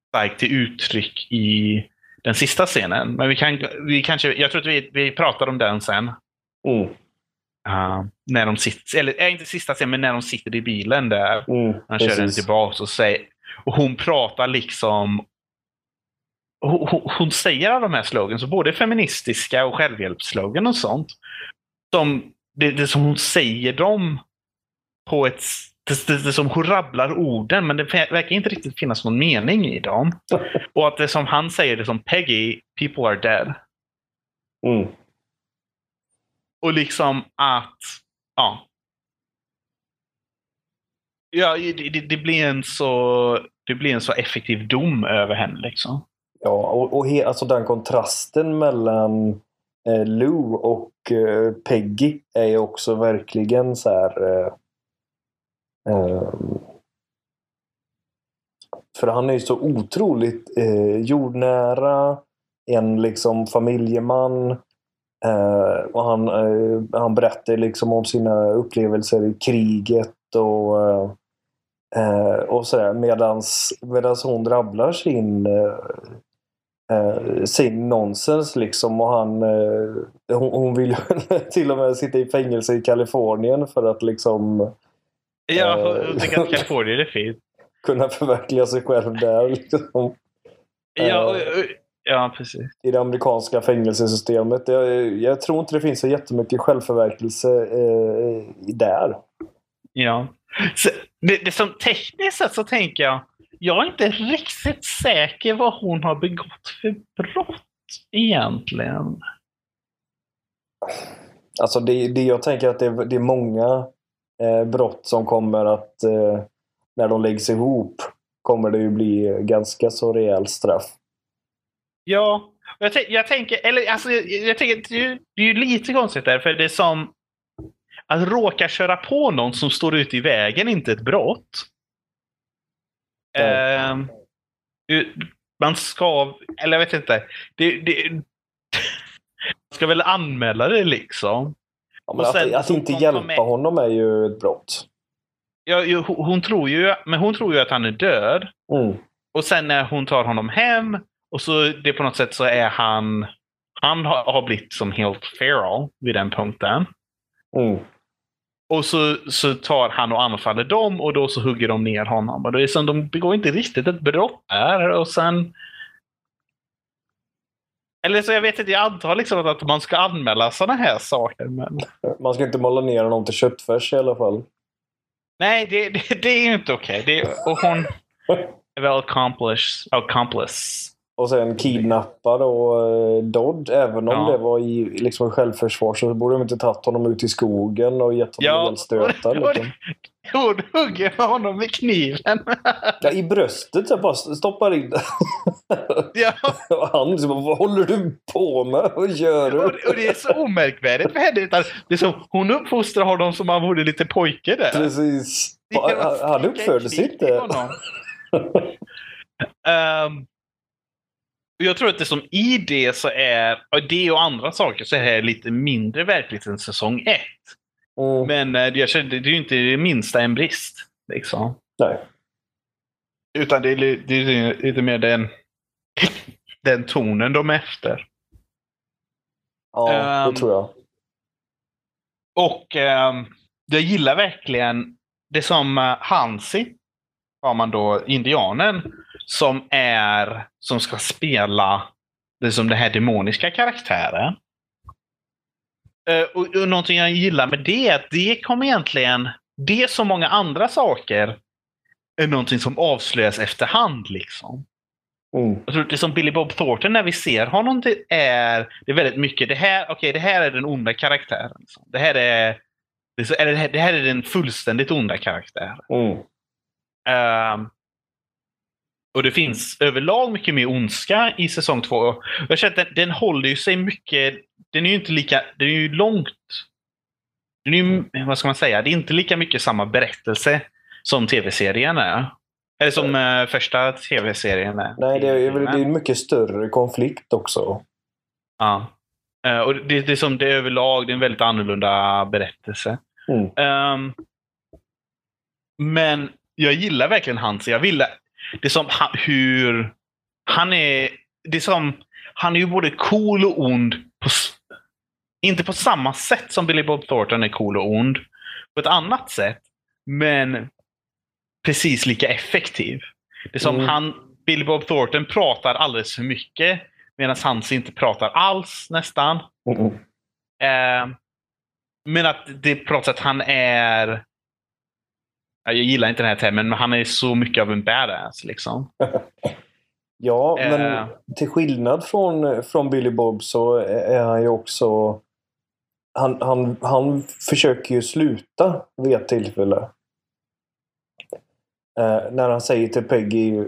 Speaker 1: starkt till uttryck i den sista scenen. Men vi kan, vi kanske, jag tror att vi, vi pratar om den sen.
Speaker 2: Mm.
Speaker 1: Uh, när de sitter, eller äh, inte sista scenen, men när de sitter i bilen där.
Speaker 2: Mm.
Speaker 1: Han kör den tillbaka och säger... Och hon pratar liksom... Hon, hon, säger alla de här slogans, så både feministiska och självhjälpslogan och sånt. Som, det, det som hon säger dem på ett... Det, det, det som hon rabblar orden, men det verkar inte riktigt finnas någon mening i dem. Och att det som han säger, det som Peggy, people are dead.
Speaker 2: Mm.
Speaker 1: Och liksom att, ja. Ja, det, det, det, blir en så, det blir en så effektiv dom över henne liksom.
Speaker 2: Ja, och, och he, alltså den kontrasten mellan eh, Lou och eh, Peggy är ju också verkligen så här... Eh, eh, för han är ju så otroligt eh, jordnära. En liksom familjeman. Eh, och han, eh, han berättar liksom om sina upplevelser i kriget och eh, eh, och sådär. Medans, medans hon drabblar sin eh, eh, sin nonsens liksom. Och han hon, hon vill till och med sitta i fängelse i Kalifornien för att liksom
Speaker 1: Ja, jag tycker att Kalifornien är fint.
Speaker 2: kunna förverkliga sig själv där liksom,
Speaker 1: Ja, och, och, ja, precis.
Speaker 2: i det amerikanska fängelsesystemet. Jag, jag tror inte det finns så jättemycket självförverkligelse eh, där.
Speaker 1: Ja. Så, det, det som tekniskt sett så tänker jag, jag är inte riktigt säker vad hon har begått för brott egentligen.
Speaker 2: Alltså det, det jag tänker att det, är- det är många eh, brott som kommer att eh, när de läggs ihop kommer det ju bli ganska så rejäl straff.
Speaker 1: Ja, jag, jag tänker, eller alltså, jag, jag tänker, det är, ju, det är ju lite konstigt där, för det är som att råka köra på någon som står ute i vägen, inte ett brott. Ehm, ju- man ska, eller jag vet inte, det, det, man ska väl anmäla det liksom.
Speaker 2: Ja, men
Speaker 1: Och
Speaker 2: att,
Speaker 1: sen
Speaker 2: att inte hjälpa
Speaker 1: med-
Speaker 2: honom är ju ett brott.
Speaker 1: Ja, hon, hon tror ju, men hon tror ju att han är död.
Speaker 2: Mm.
Speaker 1: Och sen när hon tar honom hem och så det på något sätt så är han han har, har blivit som helt feral vid den punkten.
Speaker 2: Mm.
Speaker 1: Och så, så tar han och anfaller dem och då så hugger de ner honom. Och det är som de begår inte riktigt ett brott där. Och sen... Eller så jag vet inte, jag antar liksom att man ska anmäla sådana här saker. Men...
Speaker 2: Man ska inte måla ner honom till köttfärs i alla fall.
Speaker 1: Nej, det, det, det är ju inte okej. Det- Och hon är väl accomplish, accomplice.
Speaker 2: Och sen kidnappad och eh, Dodd. Även om
Speaker 1: Ja.
Speaker 2: det var i liksom självförsvar så borde de inte tagit honom ut i skogen och gett honom
Speaker 1: Ja,
Speaker 2: elstötar.
Speaker 1: och- och-
Speaker 2: Liksom.
Speaker 1: Hon hugger honom med kniven.
Speaker 2: Ja, I bröstet så jag bara stoppar in det.
Speaker 1: ja,
Speaker 2: Och han liksom, vad håller du på med? Vad gör
Speaker 1: och,
Speaker 2: du?
Speaker 1: och det är så omärkvärdigt för henne. Utan det är som, hon uppfostrar honom som om han vore lite pojke där.
Speaker 2: Precis. Han, han uppförde sig inte.
Speaker 1: honom. Ehm, jag tror att det som i det så är, och det och andra saker så är det lite mindre verkligt än säsong ett.
Speaker 2: Mm.
Speaker 1: Men eh, jag känner, det är ju inte det minsta en brist. Liksom.
Speaker 2: Nej.
Speaker 1: Utan det är, det är lite mer den, den tonen de är efter.
Speaker 2: Ja,
Speaker 1: Ehm,
Speaker 2: det tror jag.
Speaker 1: Och ehm, jag gillar verkligen det som uh, Hansi, har man då indianen, som är som ska spela det som den här demoniska karaktären. Eh, och, och någonting jag gillar med det är att det kommer egentligen, det som många andra saker, är någonting som avslöjas efterhand liksom.
Speaker 2: Mm.
Speaker 1: Jag tror det är som Billy Bob Thornton när vi ser honom. Det är, det är väldigt mycket det här, okej, det här är den onda karaktären. liksom. Det här är, det, här, det här är den fullständigt onda karaktären.
Speaker 2: Mm.
Speaker 1: Ehm, och det finns överlag mycket mer ondska i säsong två. Jag känner att den, den håller ju sig mycket, den är ju inte lika, den är ju långt, den är ju, vad ska man säga, det är inte lika mycket samma berättelse som tv-serien är. Eller som eh, första tv-serien är.
Speaker 2: Nej, det är, det är mycket större konflikt också.
Speaker 1: Ja. Eh, och det, det är som det är överlag, det är en väldigt annorlunda berättelse.
Speaker 2: Mm.
Speaker 1: Ehm, men jag gillar verkligen hans. Jag vill, det är som hur han är, det är som, han är ju både cool och ond. På, inte på samma sätt som Billy Bob Thornton är cool och ond. På ett annat sätt. Men precis lika effektiv. Det är som
Speaker 2: Mm.
Speaker 1: han, Billy Bob Thornton pratar alldeles för mycket. Medan Hans inte pratar alls nästan.
Speaker 2: Mm.
Speaker 1: Eh, men att det på något sätt han är... Ja, Jag gillar inte den här termen, men han är så mycket av en badass. Liksom.
Speaker 2: Ja,
Speaker 1: Eh.
Speaker 2: men till skillnad från, från Billy Bob så är han ju också... Han, han, han försöker ju sluta vid ett tillfälle. Eh, när han säger till Peggy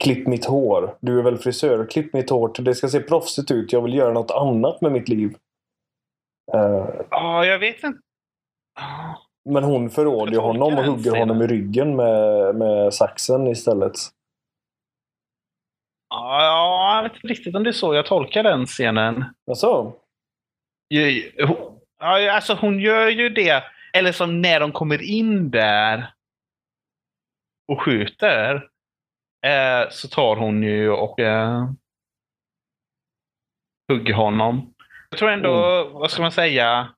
Speaker 2: Klipp mitt hår. Du är väl frisör? Klipp mitt hår. till Det ska se proffsigt ut. Jag vill göra något annat med mitt liv. Eh,
Speaker 1: Ja, jag vet inte. Ja.
Speaker 2: Men hon förråder ju honom och hugger honom i ryggen med, med saxen istället.
Speaker 1: Ja, jag vet inte riktigt om det är så jag tolkar den scenen. Hon- Ja, alltså hon gör ju det. Eller som när de kommer in där och skjuter. Eh, så tar hon ju och eh, hugger honom. Jag tror ändå, vad ska man säga?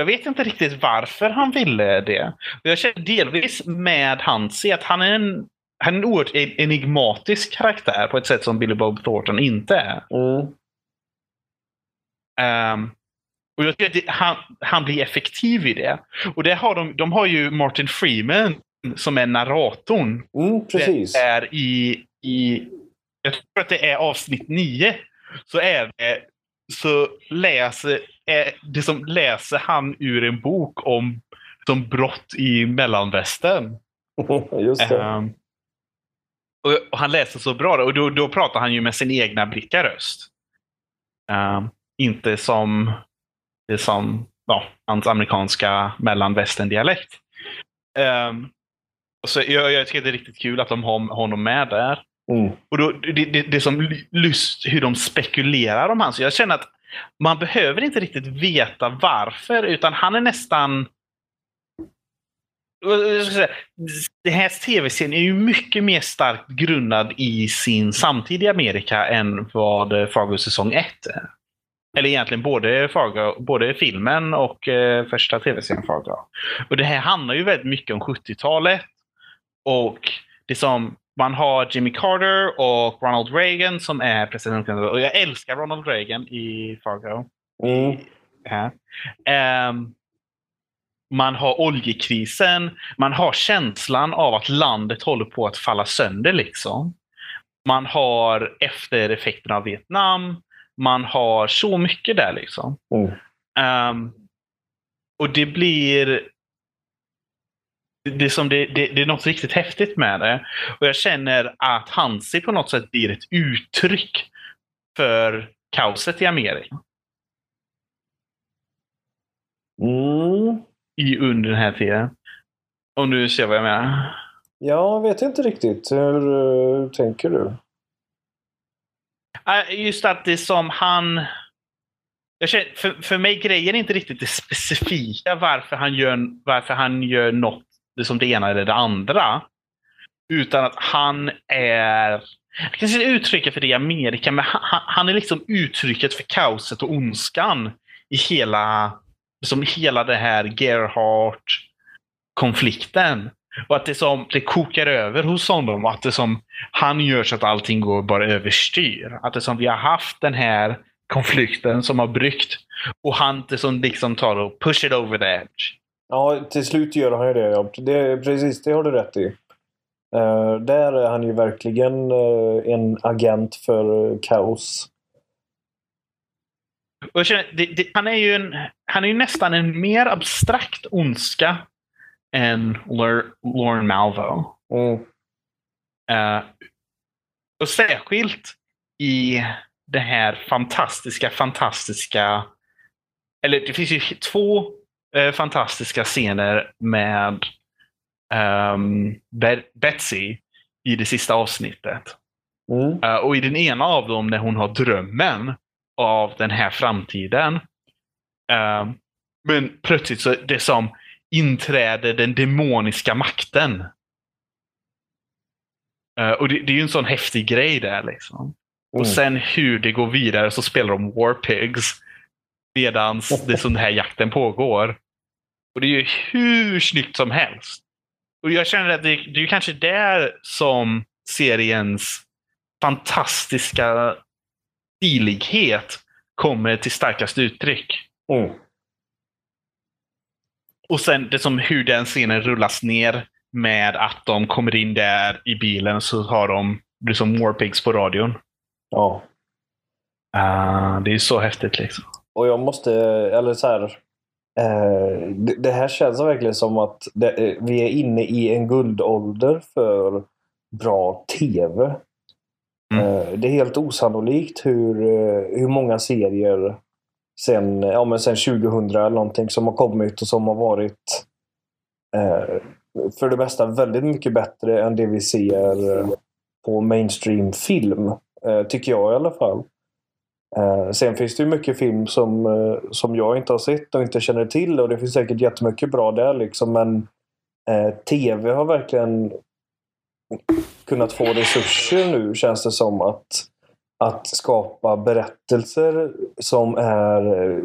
Speaker 1: Jag vet inte riktigt varför han ville det. Jag känner delvis med Hansi att han är en, han är en oerhört enigmatisk karaktär på ett sätt som Billy Bob Thornton inte är.
Speaker 2: mm,
Speaker 1: Ehm, och jag tycker att han, han blir effektiv i det. Och det har de, de har ju Martin Freeman som är narratorn.
Speaker 2: mm, precis.
Speaker 1: Det är i, i, jag tror att det är avsnitt nio. Så är det, så läser, är det som läser han ur en bok om som brott i mellanvästern.
Speaker 2: Just det.
Speaker 1: Ehm, och, och han läser så bra och då, då pratar han ju med sin egna blickaröst. Ehm, inte som, som ja, hans amerikanska mellanvästern-dialekt. Um, så jag, jag tycker det är riktigt kul att de har honom med där.
Speaker 2: Mm.
Speaker 1: Och då, det, det, det är som lust hur de spekulerar om han. Så jag känner att man behöver inte riktigt veta varför, utan han är nästan... Den här tv-serien är ju mycket mer starkt grundad i sin samtida Amerika än vad eh, Fargo säsong 1 är. Eller egentligen både, Fargo, både filmen och eh, första tv-serien Fargo. Och det här handlar ju väldigt mycket om 70-talet. Och det som man har Jimmy Carter och Ronald Reagan som är presidentkandidat. Och jag älskar Ronald Reagan i Fargo.
Speaker 2: Mm.
Speaker 1: Ja. Ehm, man har oljekrisen. Man har känslan av att landet håller på att falla sönder. liksom. Man har eftereffekterna av Vietnam. Man har så mycket där. liksom.
Speaker 2: Mm.
Speaker 1: Ehm, och det blir... Det, som det, det, det är något riktigt häftigt med det. Och jag känner att Hansi på något sätt blir ett uttryck för kaoset i Amerika.
Speaker 2: Mm.
Speaker 1: I, under den här tiden. Om du ser vad jag menar.
Speaker 2: Jag vet inte riktigt. Hur uh, tänker du?
Speaker 1: Äh, Just att det som han... Jag känner, för, för mig grejen är inte riktigt det specifika varför han gör, varför han gör något det som det ena eller det andra. Utan att han är... Jag kan inte uttrycka för det i Amerika, men han, han är liksom uttrycket för kaoset och ondskan i hela, som hela det här Gerhardt-konflikten. Och att det som det kokar över hos honom. Att det som han gör så att allting går bara överstyr. Att det som vi har haft den här konflikten som har bryggt. Och han det som liksom tar och push it over the edge.
Speaker 2: Ja, till slut gör han ju det. Ja. det precis, det har du rätt i. Uh, där är han ju verkligen uh, en agent för kaos.
Speaker 1: Känner, det, det, han, är ju en, han är ju nästan en mer abstrakt ondska än Lauren Malvo.
Speaker 2: Mm.
Speaker 1: Uh, och särskilt i det här fantastiska, fantastiska... Eller det finns ju två uh, fantastiska scener med um, Be Betsy i det sista avsnittet.
Speaker 2: Mm.
Speaker 1: Uh, och i den ena av dem när hon har drömmen av den här framtiden. men plötsligt så det som inträder den demoniska makten. Uh, och det, det, är ju en sån häftig grej där. Liksom. Mm. Och sen hur det går vidare så spelar de War Pigs medan det som den här jakten pågår. Och det är ju hur snyggt som helst. Och jag känner att det, det är kanske där som seriens fantastiska stilighet kommer till starkast uttryck.
Speaker 2: Mm.
Speaker 1: Och sen det som hur den scenen rullas ner med att de kommer in där i bilen så har de liksom Warpigs på radion.
Speaker 2: Ja.
Speaker 1: Uh, det är så häftigt liksom.
Speaker 2: Och jag måste, eller så här. Eh, det, det, här känns verkligen som att det, vi är inne i en guldålder för bra TV. Mm. Eh, det är helt osannolikt hur, hur många serier sen, ja, men sen 2000 eller någonting som har kommit och som har varit eh, för det mesta väldigt mycket bättre än det vi ser på mainstream film. Eh, tycker jag i alla fall. Eh, sen finns det ju mycket film som, eh, som jag inte har sett och inte känner till och det finns säkert jättemycket bra där liksom men eh, TV har verkligen kunnat få resurser nu känns det som att att skapa berättelser som är eh,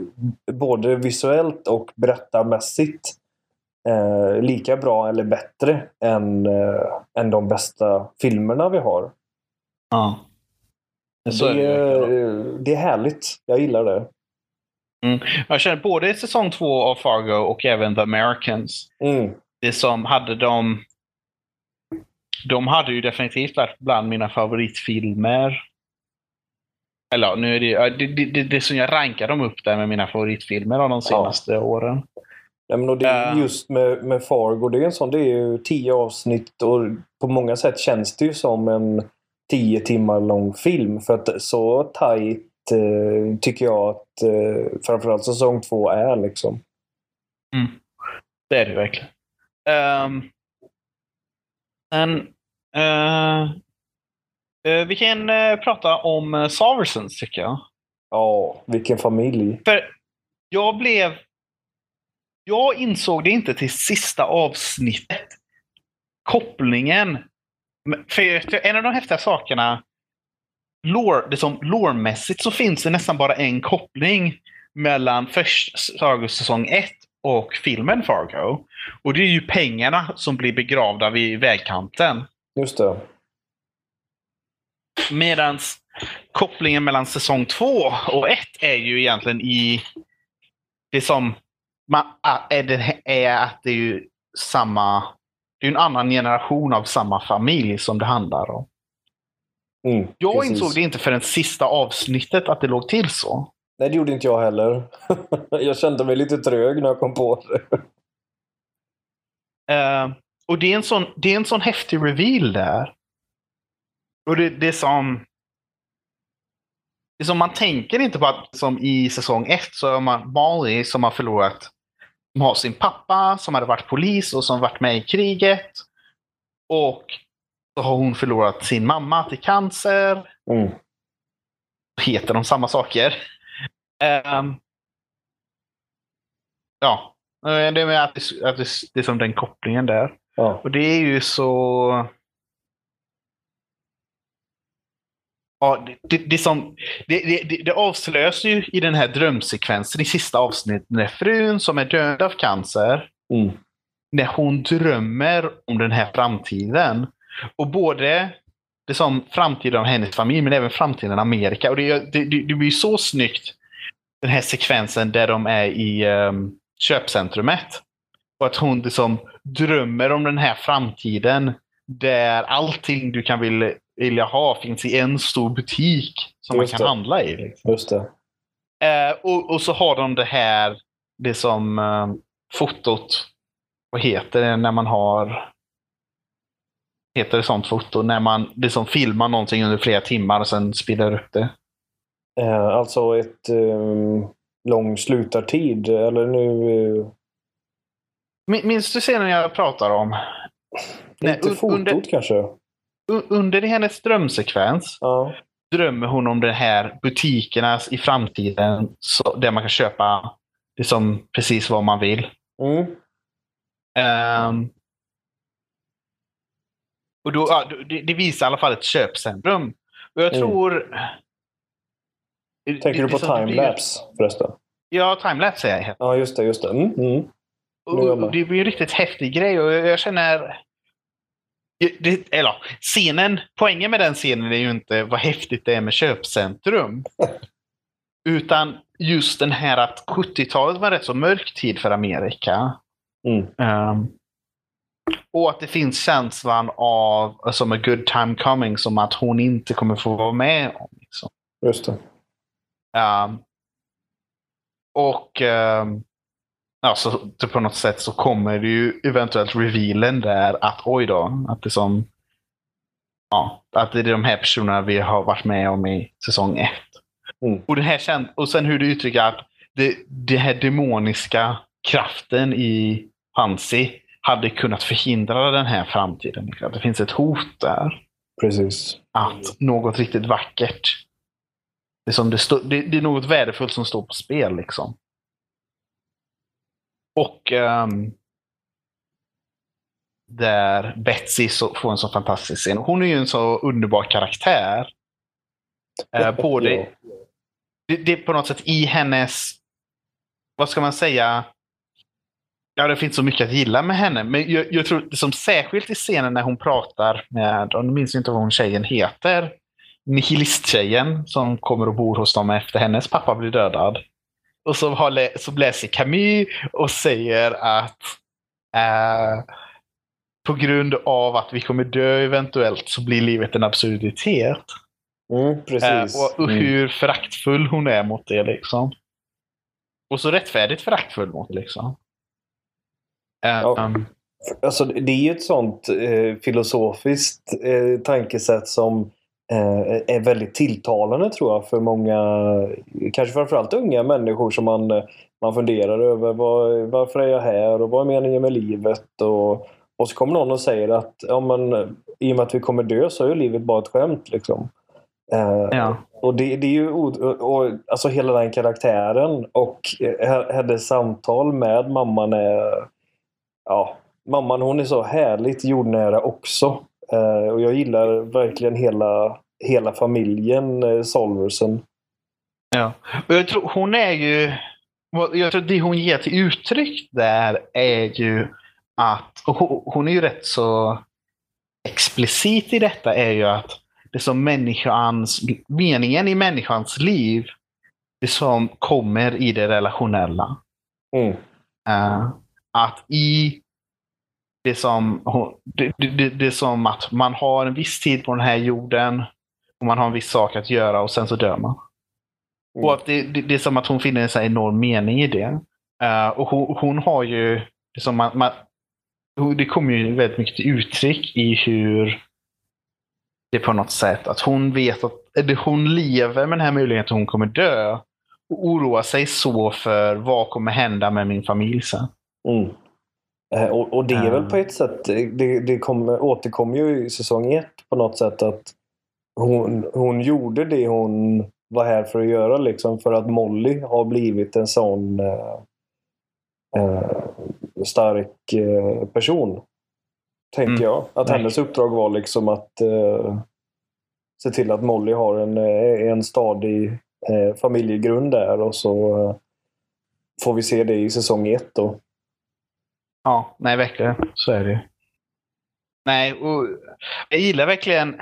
Speaker 2: både visuellt och berättarmässigt eh, lika bra eller bättre än, eh, än de bästa filmerna vi har.
Speaker 1: Ja.
Speaker 2: Det, är, det är härligt. Jag gillar det.
Speaker 1: Mm. Jag känner både säsong två av Fargo och även The Americans.
Speaker 2: Mm.
Speaker 1: Det som hade de... De hade ju definitivt varit bland mina favoritfilmer eller nu är det, det, det, det, som jag rankar dem upp där med mina favoritfilmer av de senaste ja. åren.
Speaker 2: Ja, men och det är just med, med Fargo, det är en sån, det är ju tio avsnitt och på många sätt känns det ju som en tio timmar lång film. För att så tajt eh, tycker jag att eh, framförallt säsong två är liksom.
Speaker 1: Mm. Det är det verkligen. Um, en, uh, Eh, vi kan eh, prata om uh, Soversons tycker jag.
Speaker 2: Ja, vilken familj.
Speaker 1: För jag blev... Jag insåg det inte till sista avsnittet. Kopplingen. För en av de häftiga sakerna, lore, det som lore-mässigt så finns det nästan bara en koppling mellan först Fargo säsong 1 och filmen Fargo. Och det är ju pengarna som blir begravda vid vägkanten.
Speaker 2: Just det.
Speaker 1: Medans kopplingen mellan säsong 2 och 1 är ju egentligen i det som man, är, det, är att det är ju samma det är en annan generation av samma familj som det handlar om.
Speaker 2: Mm,
Speaker 1: jag
Speaker 2: precis.
Speaker 1: insåg det inte förrän sista avsnittet att det låg till så.
Speaker 2: Nej, det gjorde inte jag heller. jag kände mig lite trög när jag kom på det.
Speaker 1: Uh, och det är, en sån, det är en sån häftig reveal där. Och det, det är som... Det är som man tänker inte på att som i säsong ett så har man Molly som har förlorat har sin pappa som hade varit polis och som varit med i kriget. Och så har hon förlorat sin mamma till cancer.
Speaker 2: Mm.
Speaker 1: Heter de samma saker? Um, ja, det är med att det, att det, det är som den kopplingen där.
Speaker 2: Ja.
Speaker 1: Och det är ju så... Ja, det, det, det, som, det, avslöjas ju i den här drömsekvensen i sista avsnittet när frun som är död av cancer,
Speaker 2: Mm.
Speaker 1: när hon drömmer om den här framtiden. Och både det som framtiden av hennes familj, men även framtiden av Amerika. Och det, det, det, det blir så snyggt, den här sekvensen där de är i um, köpcentrumet. Och att hon liksom drömmer om den här framtiden där allting du kan vilja, vilja ha finns i en stor butik som
Speaker 2: Just
Speaker 1: man kan
Speaker 2: det.
Speaker 1: handla i. Liksom.
Speaker 2: Just det.
Speaker 1: Eh, och, och så har de det här, det som eh, fotot, vad heter det när man har heter det sånt foto? När man liksom filmar någonting under flera timmar och sen spelar upp det.
Speaker 2: Eh, alltså ett um, lång slutartid. Eller nu... eh,
Speaker 1: Min- Minns du scenen jag pratar om?
Speaker 2: Inte fotot
Speaker 1: under-
Speaker 2: kanske?
Speaker 1: Under hennes drömsekvens
Speaker 2: Ja.
Speaker 1: drömmer hon om de här butikerna i framtiden så, där man kan köpa liksom precis vad man vill.
Speaker 2: Mm.
Speaker 1: Ehm, och då, ja, det, det visar i alla fall ett köpcentrum. Och jag
Speaker 2: Mm.
Speaker 1: tror...
Speaker 2: Tänker
Speaker 1: det-
Speaker 2: du på timelapse förresten?
Speaker 1: Ja, timelapse säger jag.
Speaker 2: Ja, just det. Just det. Mm. Mm.
Speaker 1: Och, det blir en riktigt häftig grej och jag känner... Det, eller scenen, poängen med den scenen är ju inte vad häftigt det är med köpcentrum. utan just den här att 70-talet var rätt så mörk tid för Amerika.
Speaker 2: Mm.
Speaker 1: Ehm, och att det finns känslan av som a good time coming, som att hon inte kommer få vara med om. Liksom.
Speaker 2: Just det.
Speaker 1: Ehm, och um, alltså, typ på något sätt så kommer det ju eventuellt revealen där att oj då, att det som Ja, att det är de här personerna vi har varit med om i säsong ett.
Speaker 2: Mm.
Speaker 1: Och, det här känd, och sen hur du uttrycker att det, det här demoniska kraften i Hansi hade kunnat förhindra den här framtiden. Att det finns ett hot där
Speaker 2: Precis.
Speaker 1: att något riktigt vackert. Det är, som det, stå, det, det är något värdefullt som står på spel liksom. Och ehm, där Betsy får en så fantastisk scen. Hon är ju en så underbar karaktär. Eh, både, det, det är på något sätt i hennes, vad ska man säga, Ja, det finns så mycket att gilla med henne. Men jag, jag tror som särskilt i scenen när hon pratar med, och nu minns inte vad hon tjejen heter, nihilisttjejen som kommer och bor hos dem efter hennes pappa blir dödad. Och så, har, så läser Camus och säger att eh, på grund av att vi kommer dö eventuellt så blir livet en absurditet.
Speaker 2: Mm,
Speaker 1: Eh,
Speaker 2: precis.
Speaker 1: och, och
Speaker 2: Mm.
Speaker 1: hur föraktfull hon är mot det liksom. Och så rättfärdigt föraktfull mot liksom. Eh,
Speaker 2: Ja.
Speaker 1: um,
Speaker 2: Alltså, det är ju ett sånt eh, filosofiskt eh, tankesätt som eh, är väldigt tilltalande tror jag för många, kanske framförallt unga människor som man, eh, man funderar över vad, varför är jag här och vad är meningen med livet? Och, och så kommer någon och säger att ja, men, i och med att vi kommer dö så är livet bara ett skämt. Liksom. Eh,
Speaker 1: Ja.
Speaker 2: Och det, det är ju och, alltså hela den karaktären och eh, hennes samtal med mamman är ja, mamman hon är så härligt jordnära också. Eh, och jag gillar verkligen hela, hela familjen eh, Solversen.
Speaker 1: Ja. Och jag tror hon är ju... Jag tror det hon ger till uttryck där är ju att... Och hon, är ju rätt så explicit i detta är ju att det som människans... Meningen i människans liv, det som kommer i det relationella.
Speaker 2: Mm.
Speaker 1: Eh, att i det som, det, det, det, är som att man har en viss tid på den här jorden och man har en viss sak att göra och sen så dör man.
Speaker 2: Mm.
Speaker 1: Och att det, det, det är som att hon finner en så här enorm mening i det. Uh, och hon, hon har ju, det, som man, man, det kommer ju väldigt mycket till uttryck i hur det på något sätt, att hon vet att eller hon lever med den här möjligheten att hon kommer dö. Och oroar sig så för vad kommer hända med min familj sen.
Speaker 2: Mm. Eh, Och, och det är väl på ett sätt, det, det kommer, återkommer ju i säsong ett på något sätt att hon, hon gjorde det hon var här för att göra liksom för att Molly har blivit en sån eh, eh, stark eh, person. Tänker
Speaker 1: Mm.
Speaker 2: jag. Att hennes uppdrag var liksom att eh, se till att Molly har en, eh, en stadig eh, familjegrund där och så eh, får vi se det i säsong ett då.
Speaker 1: Ja, nej verkligen. Så är det Nej, och jag gillar verkligen...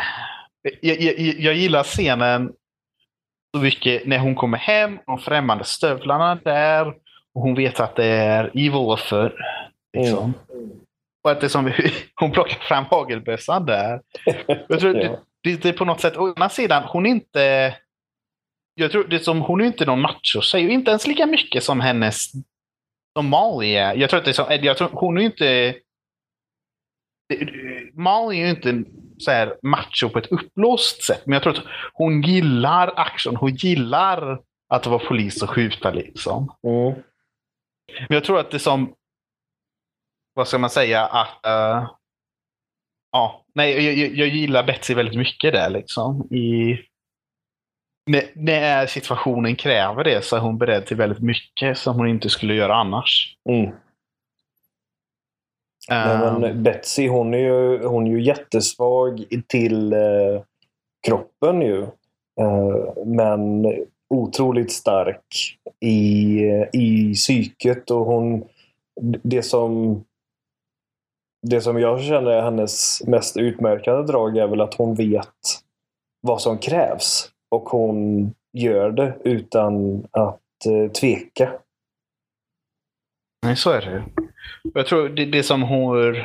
Speaker 1: Jag, jag, jag gillar scenen så mycket när hon kommer hem, de främmande stövlarna där. Och hon vet att det är Evil offer. Liksom. Och att det är som hon plockar fram hagelbössan där. Jag tror
Speaker 2: Ja.
Speaker 1: det, det, är på något sätt, å ena sidan, hon är inte... Jag tror det är som, hon är inte någon macho-tjej. Inte ens lika mycket som hennes... Som Molly är. Jag tror att det är som, jag tror, hon är ju inte... Molly är ju inte så här macho på ett uppblåst sätt. Men jag tror att hon gillar action. Hon gillar att vara polis och skjuta liksom.
Speaker 2: Mm.
Speaker 1: Men jag tror att det som... Vad ska man säga? Att... eh, ja, nej, jag, jag, jag gillar Betsy väldigt mycket där liksom. I, när, när situationen kräver det så är hon beredd till väldigt mycket som hon inte skulle göra annars.
Speaker 2: Mm.
Speaker 1: Eh,
Speaker 2: men Betsy hon är ju, hon är ju jättesvag till eh, kroppen ju. Eh, men otroligt stark i, i psyket och hon det som det som jag känner är hennes mest utmärkande drag är väl att hon vet vad som krävs och hon gör det utan att eh, tveka.
Speaker 1: Nej, så är det. Jag tror det, det som hon...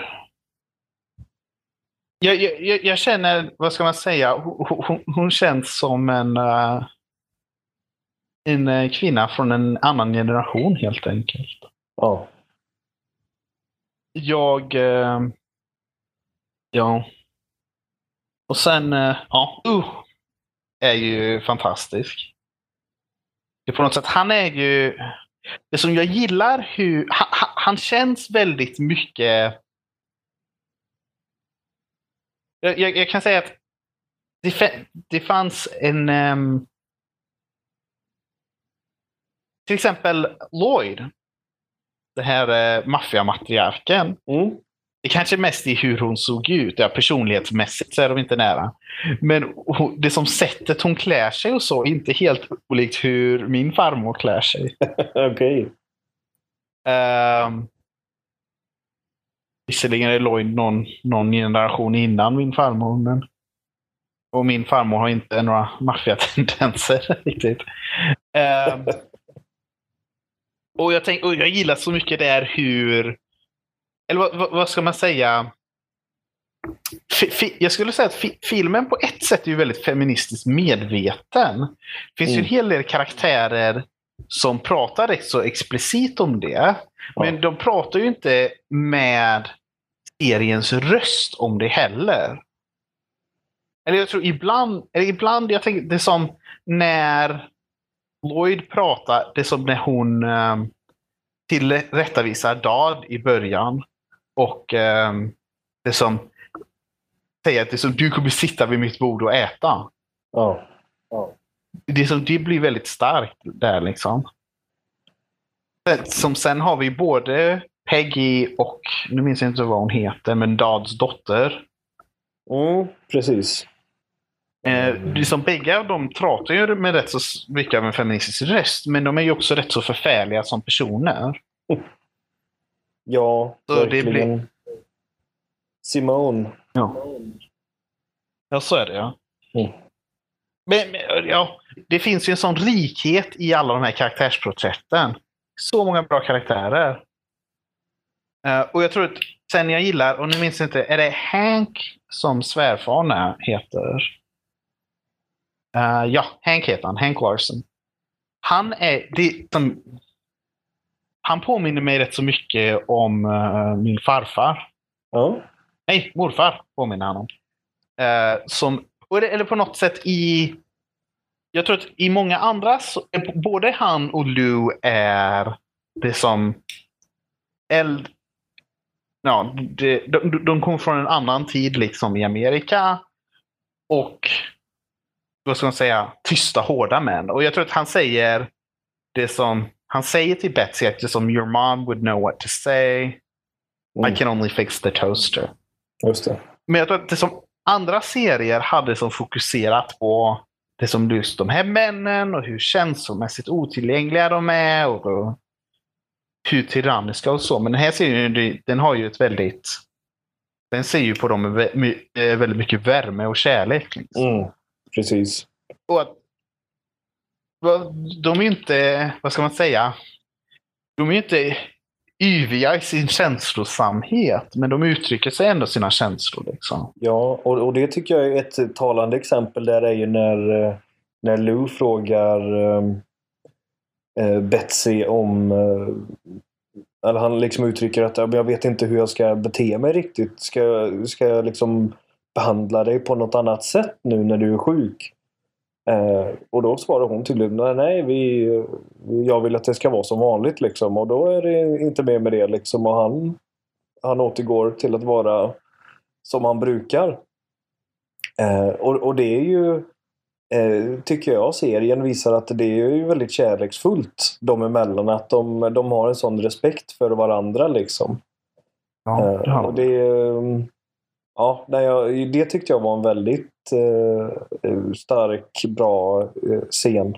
Speaker 1: Jag, jag, jag- känner, vad ska man säga, hon, hon, hon känns som en, eh, en eh, kvinna från en annan generation helt enkelt.
Speaker 2: Ja.
Speaker 1: Jag... eh, ja. Och sen, eh, ja, uh, är ju fantastisk. På något sätt, han är ju... Det som jag gillar hur... Han, han- känns väldigt mycket... Jag, jag, jag kan säga att det, det fanns en... Um... till exempel Lloyd. Den här uh, maffiamatriarken.
Speaker 2: Mm.
Speaker 1: Det kanske mest i hur hon såg ut. Ja, personlighetsmässigt så är de inte nära. Men det som sättet hon klär sig och så är inte helt olikt hur min farmor klär sig.
Speaker 2: Okej.
Speaker 1: Um, visserligen är Lloyd någon, någon generation innan min farmor. Men, och min farmor har inte några maffiatendenser riktigt. Ehm, och, jag tänk, och jag gillar så mycket där hur... Eller vad, vad, ska man säga? Jag skulle säga att fi, filmen på ett sätt är ju väldigt feministiskt medveten. Det finns ju en
Speaker 2: Mm.
Speaker 1: hel del karaktärer som pratar rätt så explicit om det. Men
Speaker 2: Ja.
Speaker 1: de pratar ju inte med seriens röst om det heller. Eller jag tror ibland, eller ibland jag tänker det är som när Lloyd pratar, det är som när hon um, tillrättavisar Dad i början. Och ehm, det som säger att det som du kommer sitta vid mitt bord och äta.
Speaker 2: Ja.
Speaker 1: Det, som, det blir väldigt starkt där liksom. Som sen har vi både Peggy och, nu minns jag inte vad hon heter, men Dads dotter.
Speaker 2: Mm, precis.
Speaker 1: Eh, det som bägge de pratar ju med rätt så mycket av en feministisk röst, men de är ju också rätt så förfärliga som personer.
Speaker 2: Ja,
Speaker 1: Så det
Speaker 2: verkligen.
Speaker 1: blir-
Speaker 2: Simone.
Speaker 1: Ja. Ja, så är det ja.
Speaker 2: Mm.
Speaker 1: Men, men, ja, det finns ju en sån rikhet i alla de här karaktärsporträtten. Så många bra karaktärer. Eh, och jag tror att sen jag gillar, och nu minns jag inte, är det Hank som svärfaren är- heter? Eh, ja, Hank heter han. Hank Larson. Han är, det, som, han påminner mig rätt så mycket om eh, min farfar.
Speaker 2: Ja.
Speaker 1: Nej, morfar påminner han om. Eh, som, eller på något sätt i... Jag tror att i många andra, så, är både han och Lou är det som... Eld, ja, det, de, de kommer från en annan tid liksom i Amerika. Och vad ska man säga, tysta hårda män. Och jag tror att han säger det som han säger till Betsy, att det som your mom would know what to say.
Speaker 2: Mm.
Speaker 1: I can only fix the toaster.
Speaker 2: Just det.
Speaker 1: Men jag tror att det som andra serier hade som fokuserat på det som just de här männen och hur känslomässigt otillgängliga de är och, hur tyranniska och så. Men den här serien den har ju ett väldigt... Den ser ju på dem med eh, väldigt mycket värme och kärlek. Liksom.
Speaker 2: Mm. Precis.
Speaker 1: Och att, de är inte, vad ska man säga, de är inte yviga i sin känslosamhet, men de uttrycker sig ändå sina känslor. Liksom.
Speaker 2: Ja, och, och det tycker jag är ett talande exempel där är ju när, eh, när Lou frågar äh, Betsy om... äh, eller han liksom uttrycker att jag vet inte hur jag ska bete mig riktigt. Ska, jag- ska jag liksom behandla dig på något annat sätt nu när du är sjuk? Eh, och då svarar hon tydligen nej, nej vi, jag vill att det ska vara som vanligt liksom. Och då är det inte mer med det liksom. Och han, han återgår till att vara som han brukar. Eh, och, och det är ju, eh, tycker jag, serien visar att det är ju väldigt kärleksfullt dem emellan. Att de, de har en sån respekt för varandra liksom.
Speaker 1: Ja,
Speaker 2: Eh,
Speaker 1: det har
Speaker 2: och
Speaker 1: de.
Speaker 2: det, eh, ja, nej, det tyckte jag var en väldigt eh, stark, bra eh, scen.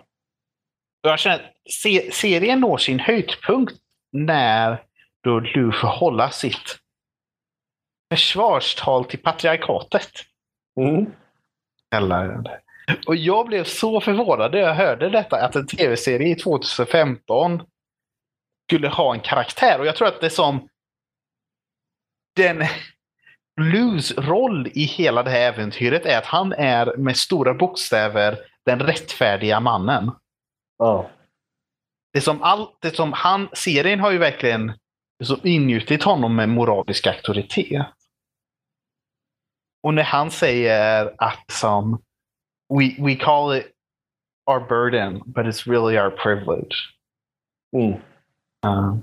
Speaker 1: Jag känner se, serien når sin höjdpunkt när då Lou får hålla sitt försvarstal till patriarkatet.
Speaker 2: Mm.
Speaker 1: Eller, och jag blev så förvånad när jag hörde detta, att en tv-serie i 2015 skulle ha en karaktär. Och jag tror att det är som den Lus roll i hela det här äventyret är att han är med stora bokstäver den rättfärdiga mannen.
Speaker 2: Ja.
Speaker 1: Det som, all, det som han, serien har ju verkligen som ingjutit honom med moralisk auktoritet. Och när han säger att som we, we call it our burden, but it's really our privilege.
Speaker 2: Mm.
Speaker 1: Uh,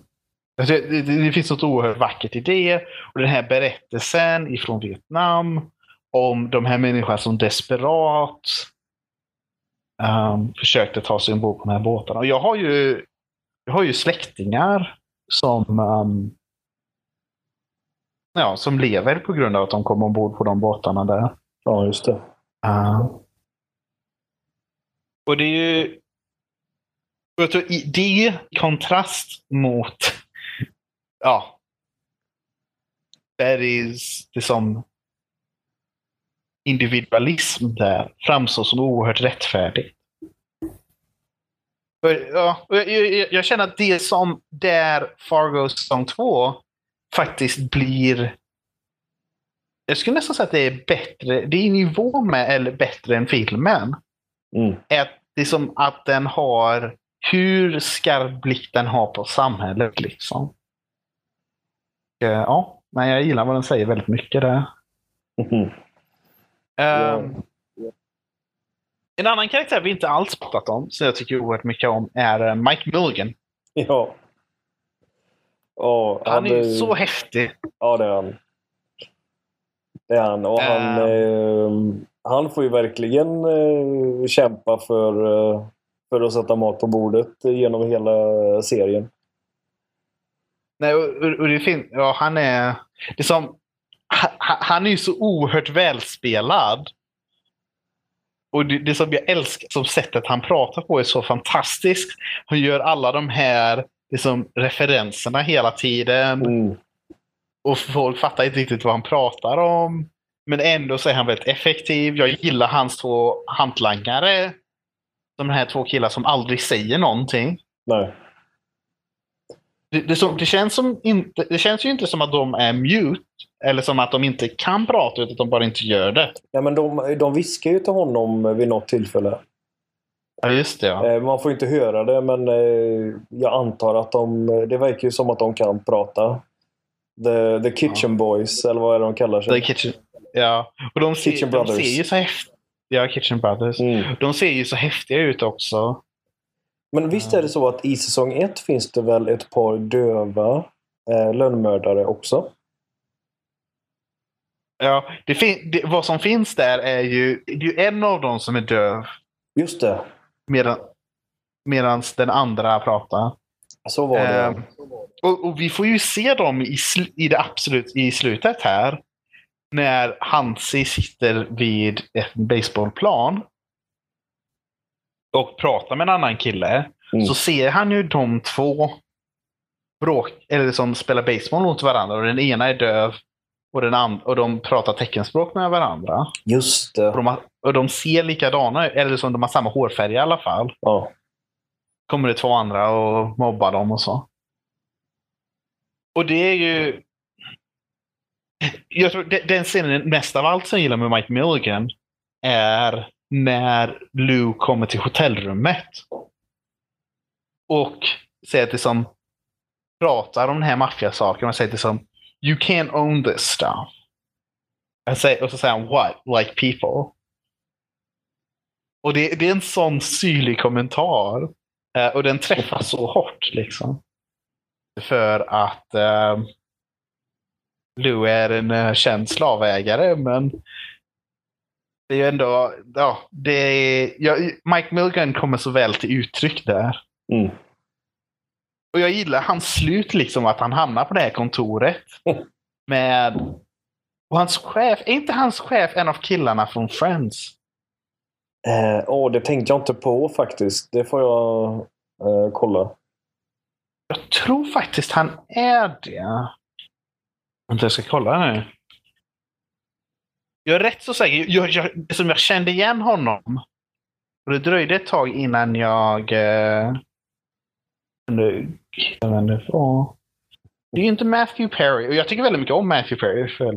Speaker 1: det, det, det finns något oerhört vackert i det. Och den här berättelsen ifrån Vietnam om de här människorna som desperat um, försökte ta sig ombord på de här båtarna. Och jag har ju, jag har ju släktingar som, um, ja, som lever på grund av att de kom ombord på de båtarna där.
Speaker 2: ja, just det.
Speaker 1: Uh, och det är ju... Det i kontrast mot... Ja. Där är det som individualism där framstår som oerhört rättfärdigt. För, ja, jag, jag, jag känner att det som där Fargo säsong 2 faktiskt blir jag skulle nästan säga att det är bättre, det är i nivå med eller bättre än filmen.
Speaker 2: Mm.
Speaker 1: Att det är som att den har hur skarp blick den har på samhället. liksom. Eh, Ja, men jag gillar vad den säger väldigt mycket där.
Speaker 2: Mhm.
Speaker 1: Ehm, En annan karaktär vi inte alls pratat om, som jag tycker oerhört mycket om, är eh, Mike Mulligan.
Speaker 2: Ja. Ja,
Speaker 1: Han är ju så häftig.
Speaker 2: Ja, det är han. Det är han. Och han,
Speaker 1: Ehm.
Speaker 2: eh, han får ju verkligen eh, kämpa för, eh, för att sätta mat på bordet genom hela serien.
Speaker 1: Nej, det finns, ja, han är... Det är som, han, han är ju så oerhört välspelad. Och det, det som jag älskar, som sättet han pratar på är så fantastiskt. Han gör alla de här liksom, referenserna hela tiden.
Speaker 2: Mm.
Speaker 1: Och folk fattar inte riktigt vad han pratar om. Men ändå så är han väldigt effektiv. Jag gillar hans två hantlangare. De här två killarna som aldrig säger någonting.
Speaker 2: Nej.
Speaker 1: Det, det, som, det, känns som inte, det känns ju inte som att de är mute. Eller som att de inte kan prata, utan att de bara inte gör det.
Speaker 2: Ja, men de, de viskar ju till honom vid något tillfälle.
Speaker 1: Ja, just det. Ja.
Speaker 2: Eh, Man får inte höra det, men eh, jag antar att de... Det verkar ju som att de kan prata. The, the Kitchen Boys, eller vad är det de kallar sig?
Speaker 1: The Kitchen, ja. Och de ser,
Speaker 2: Kitchen
Speaker 1: de
Speaker 2: Brothers.
Speaker 1: ser ju så häftiga Ja, Kitchen Brothers.
Speaker 2: Mm.
Speaker 1: De ser ju så häftiga ut också.
Speaker 2: Men visst är det så att i säsong ett finns det väl ett par döva eh, lönnmördare också?
Speaker 1: Ja, det fin- det, vad som finns där är ju, det är ju en av dem som är döv.
Speaker 2: Just det,
Speaker 1: Medan medans den andra pratar.
Speaker 2: så var det.
Speaker 1: Ehm, och, och vi får ju se dem i, sl- i det absolut i slutet här. När Hansi sitter vid ett baseballplan. Och pratar med en annan kille.
Speaker 2: Mm.
Speaker 1: Så ser han ju de två bråk, eller som spelar baseball mot varandra. Och den ena är döv. Och, den and- och de pratar teckenspråk med varandra.
Speaker 2: Just det.
Speaker 1: Och de, har, och de ser likadana eller som de har samma hårfärg i alla fall.
Speaker 2: Ja.
Speaker 1: kommer det två andra och mobbar dem och så. Och det är ju... Jag tror de- den scenen mest av allt som jag gillar med Mike Milligan är när Lou kommer till hotellrummet. Och säger till som pratar om den här maffiasaken och säger till som You can't own this stuff. Och så säger han what? Like people. Och det, det är en sån syrlig kommentar. Eh, och den träffar så hårt liksom. För att eh, Lou är en eh, känd slavägare, men det är ju ändå, ja, det är, ja, Mike Milgan kommer så väl till uttryck där.
Speaker 2: Mm.
Speaker 1: Och jag gillar hans slut, liksom att han hamnar på det här kontoret. Med... Och hans chef, är inte hans chef en av killarna från Friends?
Speaker 2: Eh, åh, det tänkte jag inte på faktiskt. Det får jag eh, kolla.
Speaker 1: Jag tror faktiskt han är det. Vänta, jag ska kolla nu. Jag är rätt så säker. Jag, jag, som jag kände igen honom. Och det dröjde ett tag innan jag... Eh, hitta vem det är ju inte Matthew Perry. Och jag tycker väldigt mycket om Matthew Perry. För,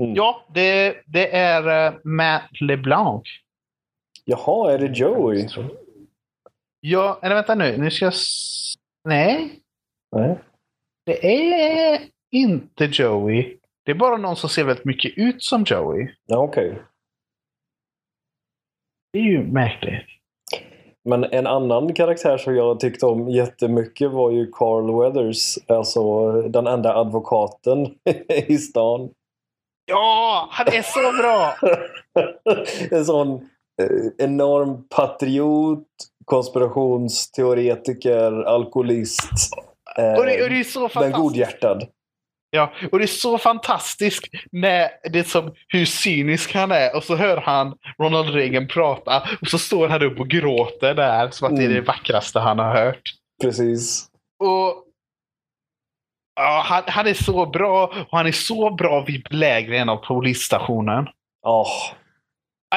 Speaker 2: Mm.
Speaker 1: Ja, det, det är eh, Matt LeBlanc.
Speaker 2: Jaha, är det Joey?
Speaker 1: Ja, eller vänta nu. Nu ska jag... Nej.
Speaker 2: Nej.
Speaker 1: Det är inte Joey. Det är bara någon som ser väldigt mycket ut som Joey.
Speaker 2: Ja, okej.
Speaker 1: Det är ju märkligt.
Speaker 2: Men en annan karaktär som jag tyckte om jättemycket var ju Carl Weathers. Alltså den enda advokaten i stan.
Speaker 1: Ja, han är så bra!
Speaker 2: en sån eh, enorm patriot, konspirationsteoretiker, alkoholist. Eh,
Speaker 1: Och det, och det är så
Speaker 2: men
Speaker 1: fantastiskt.
Speaker 2: godhjärtad.
Speaker 1: Ja, och det är så fantastiskt när det är som hur cynisk han är och så hör han Ronald Reagan prata och så står han upp och gråter där som att det är det
Speaker 2: Mm.
Speaker 1: vackraste han har hört.
Speaker 2: Precis.
Speaker 1: Och ja, han, han är så bra och han är så bra vid belägringen av polisstationen.
Speaker 2: Ja,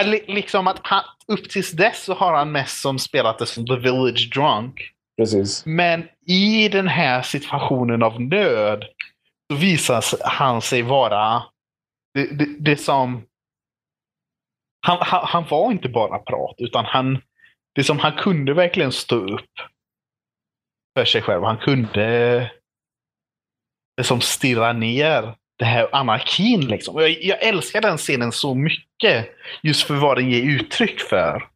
Speaker 1: li- Liksom att han, upp tills dess så har han mest som spelat det som The Village Drunk.
Speaker 2: precis.
Speaker 1: Men i den här situationen av nöd så visar han sig vara det, det, det som... Han, han, han var inte bara prat, utan han, det som han kunde verkligen stå upp för sig själv. Han kunde det som stirra ner det här anarkin. Liksom. Jag, jag älskar den scenen så mycket. Just för vad den ger uttryck för.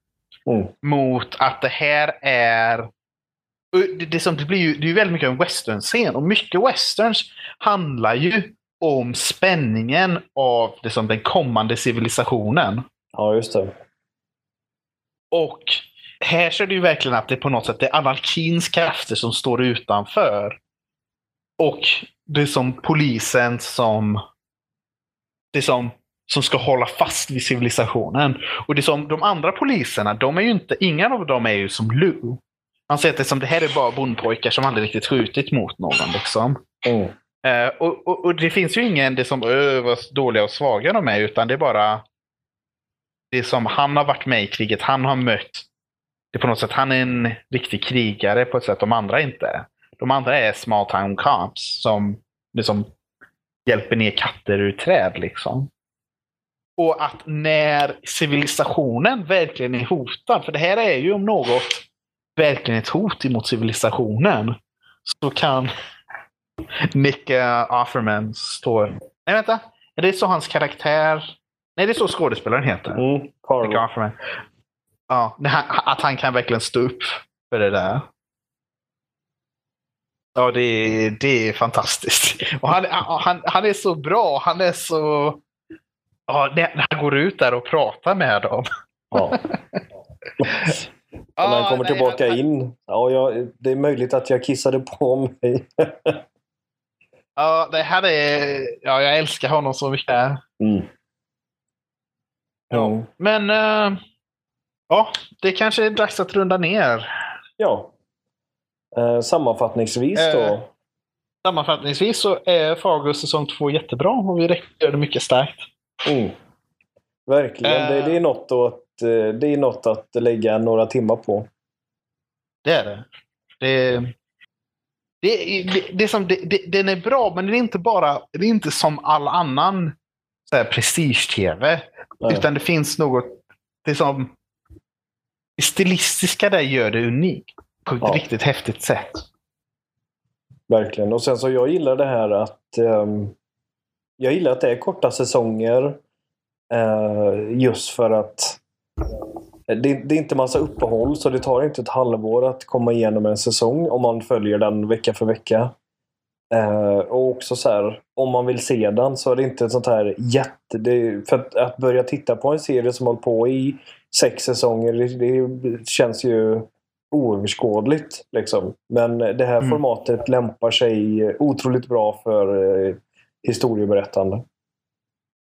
Speaker 2: Mm.
Speaker 1: Mot att det här är det, det, som, det blir ju det är ju väldigt mycket en western-scen. Och mycket westerns handlar ju om spänningen av det som den kommande civilisationen.
Speaker 2: Ja, just det.
Speaker 1: Och här är det ju verkligen att det på något sätt är anarkins krafter som står utanför. Och det är som polisen som det är som, som ska hålla fast vid civilisationen. Och det som de andra poliserna, de är ju inte, ingen av dem är ju som Lou. Man ser att det, som, det här är bara bondpojkar som aldrig riktigt skjutit mot någon. Liksom.
Speaker 2: Mm.
Speaker 1: Eh, och, och, och, det finns ju ingen det som öh, vad dåliga och svaga de är, utan det är bara det som han har varit med i kriget, han har mött det är på något sätt, han är en riktig krigare på ett sätt de andra inte De andra är small town cops som liksom hjälper ner katter ur träd liksom. Och att när civilisationen verkligen är hotad, för det här är ju om något verkligen ett hot emot civilisationen, så kan Nick uh, Offerman stå... Nej, vänta. Är det så hans karaktär... Nej, det är så skådespelaren heter.
Speaker 2: Mm,
Speaker 1: Nick. Offerman. Ja, att han kan verkligen stå upp för det där. Ja, det är, det är fantastiskt. Och han, han, han är så bra. Han är så... Ja, när han går ut där och pratar med dem.
Speaker 2: Ja. Och när han kommer
Speaker 1: nej,
Speaker 2: tillbaka
Speaker 1: han-
Speaker 2: in. Ja, jag, det är möjligt att jag kissade på mig.
Speaker 1: Ja, det här är... Ja, jag älskar honom så mycket.
Speaker 2: Mm.
Speaker 1: Ja.
Speaker 2: Mm.
Speaker 1: Men... eh, ja, det kanske är dags att runda ner.
Speaker 2: Ja. Eh, sammanfattningsvis då.
Speaker 1: Eh. Sammanfattningsvis så är Fargo säsong två jättebra och vi rekommenderar det mycket starkt.
Speaker 2: Mm. Verkligen.
Speaker 1: Eh.
Speaker 2: Det, det, är något att, eh, det är något att lägga några timmar på.
Speaker 1: Det är det. Det, det, det, det, är som, det, det, den är bra, men den är inte bara det är inte som all annan prestige-tv. Utan det finns något, det som det stilistiska där gör det unikt på ett
Speaker 2: Ja.
Speaker 1: riktigt häftigt sätt.
Speaker 2: Verkligen. Och sen så jag gillar det här att ehm, jag gillar att det är korta säsonger. eh, just för att det, det är inte massa uppehåll så det tar inte ett halvår att komma igenom en säsong om man följer den vecka för vecka. Eh, och också så här, om man vill se den så är det inte ett sånt här jätte... Det, för att, att börja titta på en serie som hållit på i sex säsonger, det, det känns ju oöverskådligt. Liksom. Men det här
Speaker 1: Mm.
Speaker 2: formatet lämpar sig otroligt bra för eh, historieberättande.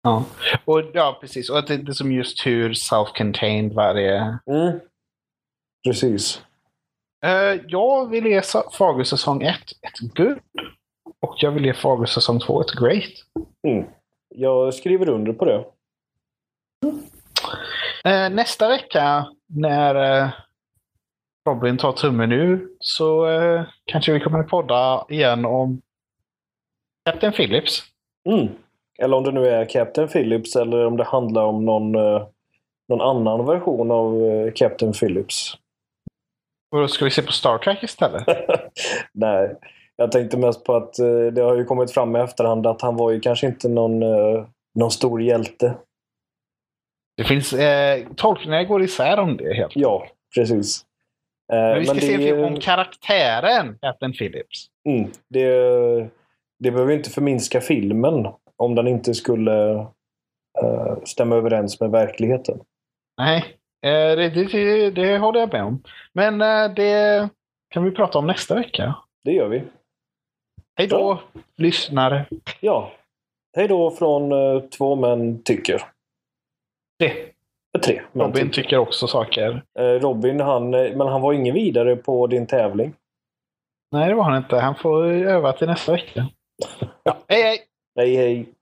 Speaker 1: Ja. Och, ja, precis. Och att det, är som just hur self-contained varje...
Speaker 2: Mm. Precis.
Speaker 1: Uh, jag vill ge Fargo säsong 1 ett good. Och jag vill ge Fargo säsong 2 ett great.
Speaker 2: Mm. Jag skriver under på det.
Speaker 1: Eh, nästa vecka när eh, Robin tar tummen ur så kanske vi kommer att podda igen om Captain Phillips.
Speaker 2: Mm. Eller om det nu är Captain Phillips eller om det handlar om någon, eh, någon annan version av eh, Captain Phillips.
Speaker 1: Och då ska vi se på Star Trek istället.
Speaker 2: Nej, jag tänkte mest på att eh, det har ju kommit fram i efterhand att han var ju kanske inte någon, någon stor hjälte.
Speaker 1: Det finns eh, tolkningar går isär om det helt.
Speaker 2: Ja, precis. Eh,
Speaker 1: Men vi ska
Speaker 2: det
Speaker 1: se
Speaker 2: är ju-
Speaker 1: om karaktären Captain Phillips.
Speaker 2: Mm, det, det behöver inte förminska filmen om den inte skulle eh, stämma överens med verkligheten.
Speaker 1: Nej, eh, det, det, det håller jag med om. Men eh, det kan vi prata om nästa vecka.
Speaker 2: Det gör vi.
Speaker 1: Hej då, lyssnare.
Speaker 2: Ja. Hej då från eh, två män tycker.
Speaker 1: Det.
Speaker 2: Tre män
Speaker 1: Robin tycker också saker.
Speaker 2: Robin, han, men han var ingen vidare på din tävling.
Speaker 1: Nej, det var han inte. Han får öva till nästa vecka. Ja, hej hej!
Speaker 2: Hej hej!